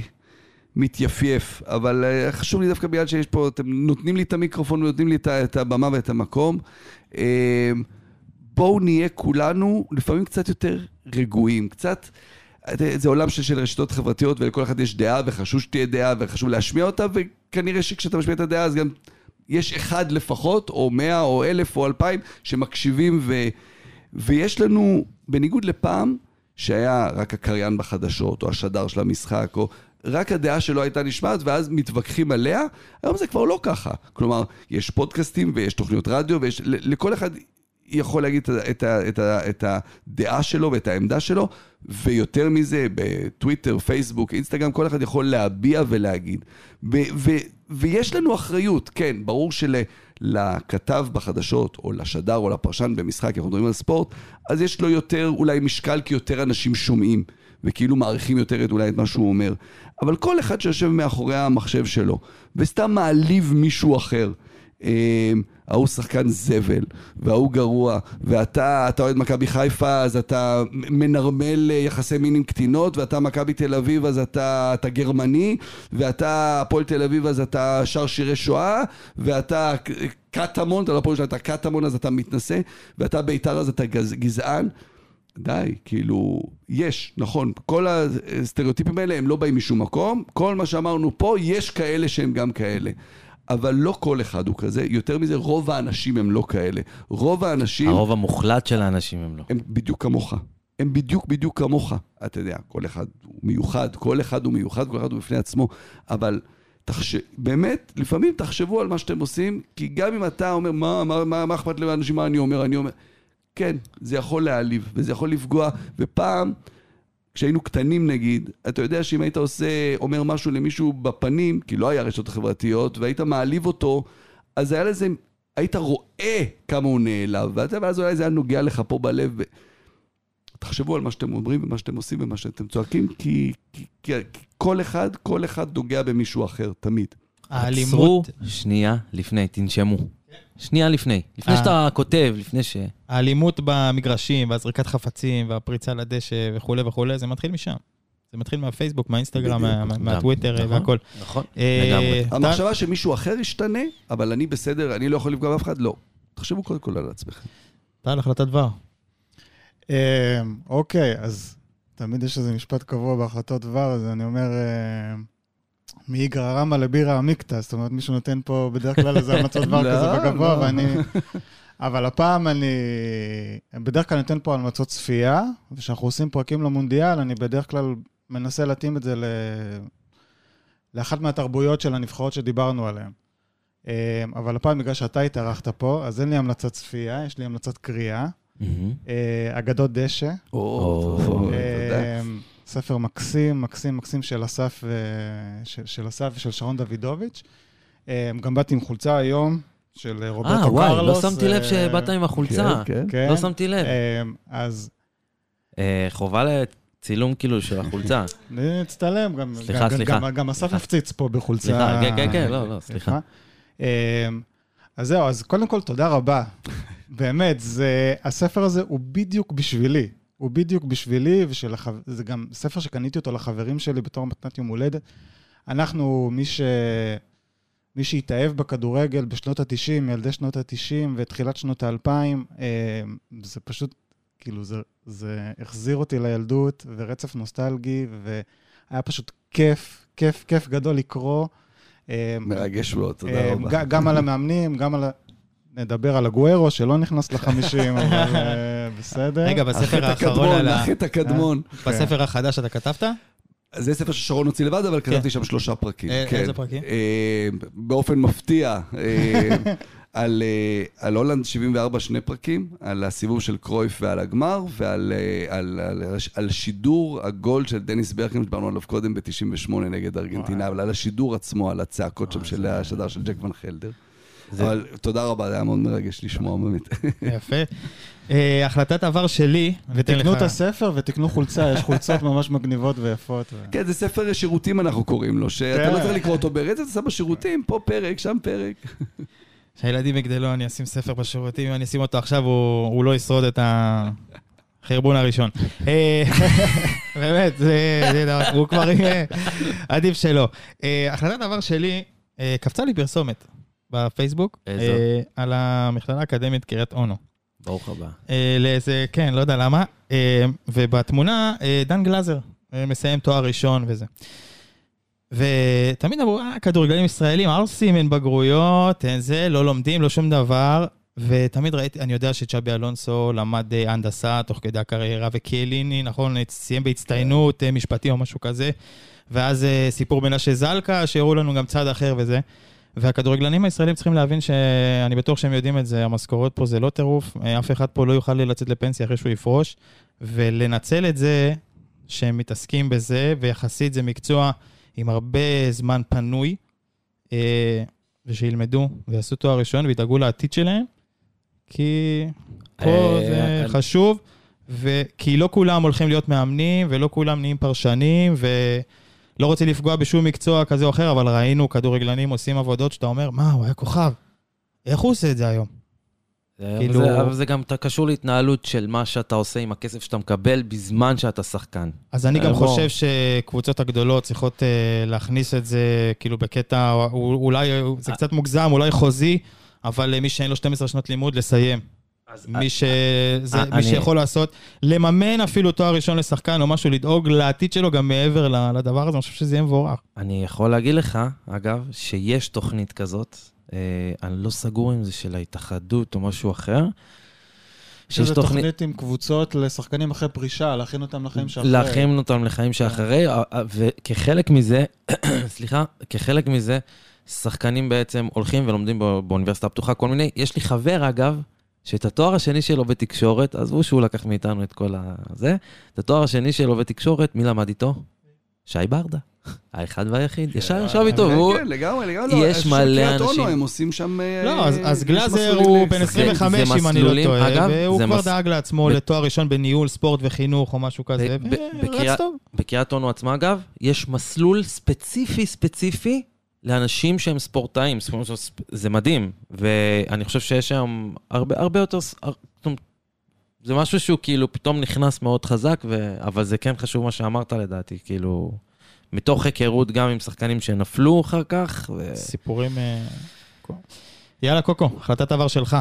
מתייפייף, אבל אה, חשוב לי דווקא בגלל שיש פה, אתם נותנים לי את המיקרופון ונותנים לי את, הבמה ואת המקום. אה, בואו נהיה כולנו לפעמים קצת יותר רגועים, קצת... זה עולם של, של רשתות חברתיות ולכל אחד יש דעה וחשוב שתהיה דעה וחשוב להשמיע אותה וכנראה שכשאתה משמיע את הדעה אז גם יש אחד לפחות או מאה או אלף או אלפיים שמקשיבים ו, ויש לנו בניגוד לפעם שהיה רק הקריין בחדשות או השדר של המשחק או רק הדעה שלו הייתה נשמעת ואז מתווכחים עליה, היום זה כבר לא ככה. כלומר, יש פודקאסטים ויש תוכניות רדיו ויש, לכל אחד יכול להגיד את, את, את, את הדעה שלו ואת העמדה שלו, ויותר מזה, בטוויטר, פייסבוק, אינסטגרם, כל אחד יכול להביע ולהגיד. ו, ו, ויש לנו אחריות, כן, ברור שלכתב בחדשות, או לשדר או לפרשן במשחק, אנחנו מדברים על ספורט, אז יש לו יותר אולי משקל, כי יותר אנשים שומעים, וכאילו מעריכים יותר את, אולי את מה שהוא אומר. אבל כל אחד שיושב מאחורי המחשב שלו, וסתם מעליב מישהו אחר, אה, ההוא שחקן זבל, וההוא גרוע, ואתה אתה אוהד מכבי חיפה, אז אתה מנרמל יחסי מין עם קטינות, ואתה מכבי תל אביב, אז אתה, אתה גרמני, ואתה הפועל תל אביב, אז אתה שר שירי שואה, ואתה קטמון, אתה לא הפועל שלך, אתה קטמון, אז אתה מתנשא, ואתה בית"ר, אז אתה גז, גזען. די, כאילו, יש, נכון, כל הסטריאוטיפים האלה הם לא באים משום מקום, כל מה שאמרנו פה, יש כאלה שהם גם כאלה. אבל לא כל אחד הוא כזה, יותר מזה, רוב האנשים הם לא כאלה. רוב האנשים הרוב המוחלט של האנשים הם לא. הם בדיוק כמוך. הם בדיוק בדיוק כמוך. אתה יודע, כל אחד הוא מיוחד, כל אחד הוא מיוחד, כל אחד הוא בפני עצמו, אבל תחש... באמת, לפעמים תחשבו על מה שאתם עושים, כי גם אם אתה אומר, מה, מה, מה, מה אכפת לאנשים מה אני אומר, אני אומר... כן, זה יכול להעליב, וזה יכול לפגוע, ופעם, כשהיינו קטנים נגיד, אתה יודע שאם היית עושה, אומר משהו למישהו בפנים, כי לא היה רשתות חברתיות, והיית מעליב אותו, אז היה לזה, היית רואה כמה הוא נעלב, ואתה- ואז אולי זה היה נוגע לך פה בלב. ו... תחשבו על מה שאתם אומרים ומה שאתם עושים ומה שאתם צועקים, כי, כי, כי, כי כל אחד, כל אחד נוגע במישהו אחר, תמיד. האלימות, עצרו שנייה לפני, תנשמו. שנייה לפני. לפני אה. שאתה כותב, לפני ש... האלימות במגרשים, והזריקת חפצים, והפריצה לדשא וכולי וכולי, זה מתחיל משם. זה מתחיל מהפייסבוק, מהאינסטגרם, מה- מה- מהטוויטר נכון, והכל. נכון, אה, לגמרי. המחשבה שמישהו אחר ישתנה, אבל אני בסדר, אני לא יכול לפגוע באף אחד, לא. תחשבו קודם כל על עצמכם. טל, החלטת דבר. אה, אוקיי, אז תמיד יש איזה משפט קבוע בהחלטות דבר, אז אני אומר, מאיגרא רמא לבירא עמיקתא, זאת אומרת, מישהו נותן פה בדרך כלל איזה המלצות דבר [laughs] לא, כזה בגבוה, לא. ואני... אבל הפעם אני... בדרך כלל נותן פה המלצות צפייה, וכשאנחנו עושים פרקים למונדיאל, אני בדרך כלל מנסה להתאים את זה ל... לאחת מהתרבויות של הנבחרות שדיברנו עליהן. אה, אבל הפעם, בגלל שאתה התארחת פה, אז אין לי המלצת צפייה, יש לי המלצת קריאה. אה, אגדות דשא. ספר מקסים, מקסים, מקסים של אסף, אה, של, של אסף ושל שרון דוידוביץ'. אה, גם באתי עם חולצה היום של אה, רוברטו אה, וואי, לא קרלוס. שמתי לב שבאת עם החולצה. כן, כן. כן. לא שמתי לב. אז חובה לצילום כאילו של החולצה. [laughs] נצטלם, גם, סליחה, סליחה. גם, אסף הפציץ פה בחולצה. סליחה, כן, כן, כן, לא, לא, סליחה. אז זהו, אז קודם כל, תודה רבה. [laughs] באמת, זה, הספר הזה הוא בדיוק בשבילי. הוא בדיוק בשבילי, וזה גם ספר שקניתי אותו לחברים שלי בתור מתנת יום הולדת. אנחנו, מי, ש... מי שהתאהב בכדורגל בשנות ה-90, ילדי שנות ה-90 ותחילת שנות ה-2000, זה פשוט, כאילו, זה, זה החזיר אותי לילדות ורצף נוסטלגי, והיה פשוט כיף, כיף, כיף גדול לקרוא. מרגש מאוד, תודה אה, רבה. גם על המאמנים, גם על. נדבר על הגוארו, שלא נכנס לחמישים, אבל אה, בסדר. רגע, בספר האחרון על ה... החטא הקדמון. בספר החדש אתה כתבת? זה ספר ששרון הוציא לבד, אבל כתבתי שם שלושה פרקים. אה, כן. איזה פרקים? אה, באופן מפתיע, אה, [laughs] על אה, על הולנד 74 שני פרקים, על הסיבוב של קרויף ועל הגמר, ועל אה, על- על- על שידור הגול של דניס ברקם, שדיברנו עליו קודם ב-98 נגד ארגנטינה, אבל על השידור עצמו, על הצעקות שם של השדר של ג'ק ון חלדר. זה- אבל תודה רבה, זה היה מאוד מרגש לשמוע באמת. יפה. אה, החלטת עבר שלי, ותן לך... תקנו את הספר ותקנו חולצה, יש חולצות ממש מגניבות ויפות. ו- כן, זה ספר שירותים אנחנו קוראים לו, שאתה כן. לא צריך לקרוא אותו ברצף, אתה שם בשירותים, פה פרק, שם פרק. כשהילדים יגדלו, אני אשים ספר בשירותים, אם אני אשים אותו עכשיו, הוא הוא לא ישרוד את החרבון הראשון. אה, [laughs] באמת, זה זה דבר, הוא כבר עדיף שלא. אה, החלטת עבר שלי, קפצה לי פרסומת בפייסבוק, איזו? אה, על המכללה האקדמית קריית אונו. ברוך הבא. אה, לאיזה, כן, לא יודע למה. אה, ובתמונה, דן גלאזר מסיים תואר ראשון וזה. ותמיד אמרו, אה, כדורגלנים ישראלים, עושים, אין בגרויות, אין זה, לא לומדים, לא שום דבר. ותמיד ראיתי, אני יודע שצ'אבי אלונסו למד הנדסה תוך כדי הקריירה, וקיאליני, נכון, סיים בהצטיינות, משפטי או משהו כזה. ואז סיפור מנשה זלקה, שהראו לנו גם צד אחר וזה. והכדורגלנים הישראלים צריכים להבין שאני בטוח שהם יודעים את זה, המשכורות פה זה לא טירוף, אה, אף אחד פה לא יוכל לצאת לפנסיה אחרי שהוא יפרוש, ולנצל את זה שהם מתעסקים בזה, ויחסית זה מקצוע עם הרבה זמן פנוי, אה, ושילמדו ויעשו תואר ראשון וידאגו לעתיד שלהם, כי פה אה, זה חשוב, וכי לא כולם הולכים להיות מאמנים, ולא כולם נהיים פרשנים, ולא רוצה לפגוע בשום מקצוע כזה או אחר, אבל ראינו כדורגלנים עושים עבודות שאתה אומר, מה, הוא היה כוכב. איך הוא עושה את זה היום? זה- כאילו- זה- אבל זה גם ת- קשור להתנהלות של מה שאתה עושה עם הכסף שאתה מקבל בזמן שאתה שחקן. אז אני גם אה, בוא. חושב שקבוצות הגדולות צריכות אה, להכניס את זה, כאילו בקטע, אולי אה, זה קצת מוגזם, אולי חוזי, אבל אה, מי שאין לו 12 שנות לימוד, לסיים. מי, ש... זה, אה, מי אני- שיכול לעשות, לממן אפילו תואר ראשון לשחקן או משהו, לדאוג לעתיד שלו גם מעבר ל- לדבר הזה, אני חושב שזה יהיה מבורך. אני יכול להגיד לך, אגב, שיש תוכנית כזאת, אה, אני לא סגור אם זה של ההתאחדות או משהו אחר. יש איזו תוכנית עם קבוצות לשחקנים אחרי פרישה, להכין אותם לחיים שאחרי. להכין אותם לחיים שאחרי, אה, אה, וכחלק מזה, [coughs] סליחה, כחלק מזה, שחקנים בעצם הולכים ולומדים בא- באוניברסיטה הפתוחה כל מיני. יש לי חבר, אגב, שאת התואר השני שלו בתקשורת, עזבו שהוא לקח מאיתנו את כל הזה, את התואר השני שלו בתקשורת, מי למד איתו? שי ברדה. [laughs] האחד והיחיד. ישר ישב איתו, כן, והוא... כן, לגמרי, לגמרי. לא, יש איפה מלא אנשים. הם עושים שם... אה, לא, אז, גלאזר הוא בן לשחקנים. 25, זה אם אני לא טועה, אגב, והוא כבר דאג לעצמו לתואר ראשון בניהול ספורט וחינוך או משהו כזה, ורץ טוב. בקריית אונו עצמה, אגב, יש מסלול ספציפי ספציפי לאנשים שהם ספורטאים. זה מדהים, ואני חושב שיש היום הרבה, הרבה יותר... זה משהו שהוא כאילו פתאום נכנס מאוד חזק, ו... אבל זה כן חשוב מה שאמרת לדעתי, כאילו, מתוך היכרות גם עם שחקנים שנפלו אחר כך. ו... סיפורים... אה, יאללה, קוקו, החלטת עבר שלך.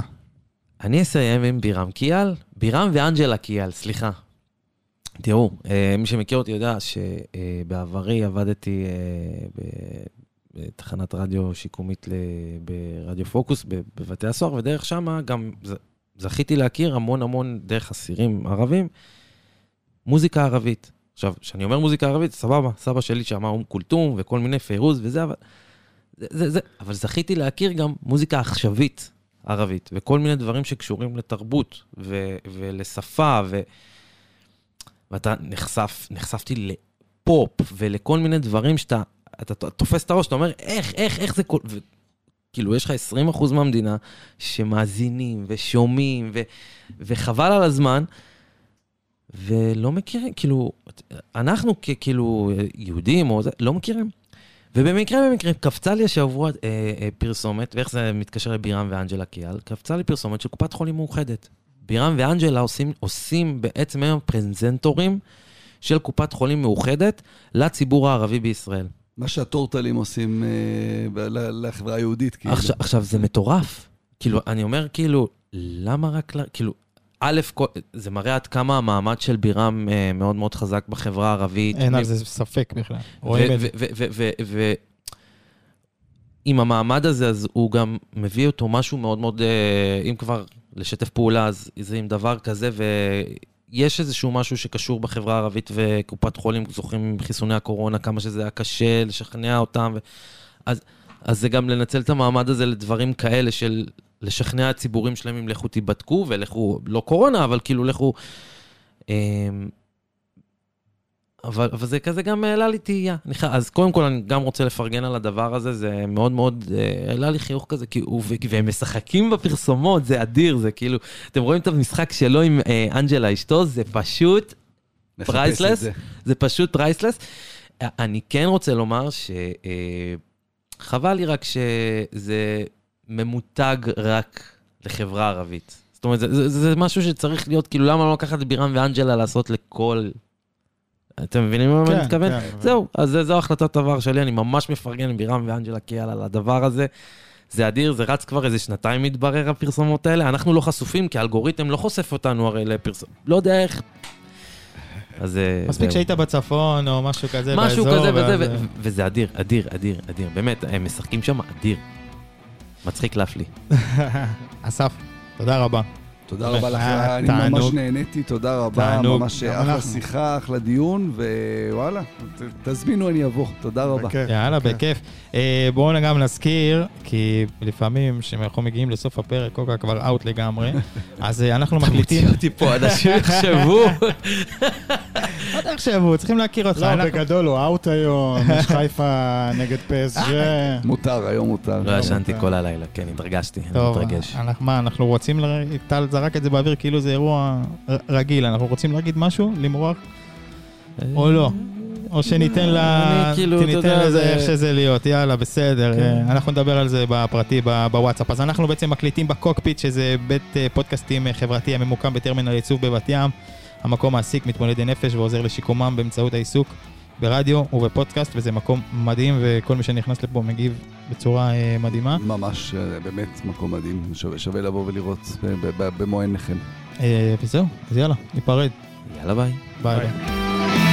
אני אסיים עם בירם קיאל, בירם ואנג'לה קיאל, סליחה. תראו, אה, מי שמכיר אותי יודע שבעברי עבדתי בתחנת רדיו שיקומית ל- ברדיו פוקוס בבתי הסוהר, ודרך שמה גם זכיתי להכיר המון המון, דרך אסירים ערבים, מוזיקה ערבית. עכשיו, כשאני אומר מוזיקה ערבית, סבבה, סבא שלי שאמר אום כולתום וכל מיני פיירוז וזה, אבל... זה, זה, זה, אבל זכיתי להכיר גם מוזיקה עכשווית ערבית, וכל מיני דברים שקשורים לתרבות ו, ולשפה, ו, ואתה נחשף, נחשפתי לפופ ולכל מיני דברים שאתה אתה, תופס את הראש, אתה אומר, איך, איך, איך זה כל... ו, כאילו, יש לך 20% מהמדינה שמאזינים ושומעים, ו, וחבל על הזמן, ולא מכירים, כאילו, אנחנו ככאילו יהודים או זה, לא מכירים. ובמקרה במקרה קפצה לי השבוע אה, אה, פרסומת, ואיך זה מתקשר לבירם ואנג'לה קיאל, קפצה לי פרסומת של קופת חולים מאוחדת. בירם ואנג'לה עושים, עושים בעצם היום פרזנטורים של קופת חולים מאוחדת לציבור הערבי בישראל. מה שהטורטלים עושים אה, לחברה היהודית, כאילו. עכשיו, עכשיו, זה מטורף. כאילו, אני אומר, כאילו, למה רק, ל- כאילו, א', זה מראה עד כמה המעמד של בירם אה, מאוד מאוד חזק בחברה הערבית. אין על זה ספק בכלל. רואים את זה. ועם המעמד הזה, אז הוא גם מביא אותו משהו מאוד מאוד, אה, אם כבר לשתף פעולה, אז זה עם דבר כזה, ויש איזשהו משהו שקשור בחברה הערבית וקופת חולים, זוכרים חיסוני הקורונה, כמה שזה היה קשה לשכנע אותם. ו... אז, אז זה גם לנצל את המעמד הזה לדברים כאלה של לשכנע ציבורים שלמים, לכו תיבדקו ולכו, לא קורונה, אבל כאילו לכו... אה, אבל, אבל זה כזה גם העלה לי תהייה. אז קודם כל, אני גם רוצה לפרגן על הדבר הזה, זה מאוד מאוד אה, העלה לי חיוך כזה, כי הוא, והם משחקים בפרסומות, זה אדיר, זה כאילו, אתם רואים את המשחק שלו עם אה, אנג'לה אשתו, זה פשוט, priceless? זה. זה פשוט priceless. אני כן רוצה לומר שחבל לי רק שזה ממותג רק לחברה ערבית. זאת אומרת, זה, זה, זה משהו שצריך להיות, כאילו, למה לא לקחת את בירם ואנג'לה לעשות לכל... אתם מבינים מה כן, אני מתכוון? כן, זהו, אז זו החלטת עבר שלי, אני ממש מפרגן לבירם ואנג'לה קיאל על הדבר הזה. זה אדיר, זה רץ כבר איזה שנתיים מתברר הפרסומות האלה. אנחנו לא חשופים, כי האלגוריתם לא חושף אותנו הרי לפרסום. לא יודע איך. אז אה, מספיק. שהיית בצפון או משהו כזה משהו באזור. כזה וזה, ואז, ו- וזה אדיר, אדיר, אדיר, אדיר. באמת, הם משחקים שם אדיר. מצחיק להפליא. [laughs] אסף, תודה רבה. תודה רבה לך, היה אני. ממש נהניתי, תודה רבה. תענוג. ממש אחלה. שיחה, אחלה דיון, ווואלה, תזמינו, אני אבוא. תודה רבה. יאללה, בכיף. אה, בואו גם נזכיר, כי לפעמים כשאנחנו מגיעים לסוף הפרק, קוקה כבר אאוט לגמרי, [laughs] אז אה, אנחנו מקליטים... מוציא אותי פה, אנשים [laughs] יחשבו. איך שיבואו, צריכים להכיר אותך. לא, בגדול הוא אאוט היום, יש חיפה נגד פסג'. [laughs] מותר, היום מותר. לא ישנתי כל הלילה, כן, התרגשתי, אני טוב, מתרגש. אנחנו, מה, אנחנו רוצים, ל- טל זרק את זה באוויר כאילו זה אירוע רגיל, אנחנו רוצים להגיד משהו? למרוח? או לא? או שניתן לה... כאילו, ניתן לזה זה- איך שזה להיות, יאללה, בסדר. כן. אה, אנחנו נדבר על זה בפרטי, בוואטסאפ. אז אנחנו בעצם מקליטים בקוקפיט, שזה בית אה, פודקאסטים אה, חברתי הממוקם בטרמינל ייצוב בבת ים. המקום מעסיק מתמודדי נפש ועוזר לשיקומם באמצעות העיסוק ברדיו ובפודקאסט, וזה מקום מדהים, וכל מי שנכנס לפה מגיב בצורה אה, מדהימה. ממש, אה, באמת מקום מדהים, שווה- שווה לבוא ולראות ב- במו עיניכם. אה, וזהו, אז יאללה, ניפרד. יאללה ביי. ביי. ביי. ביי.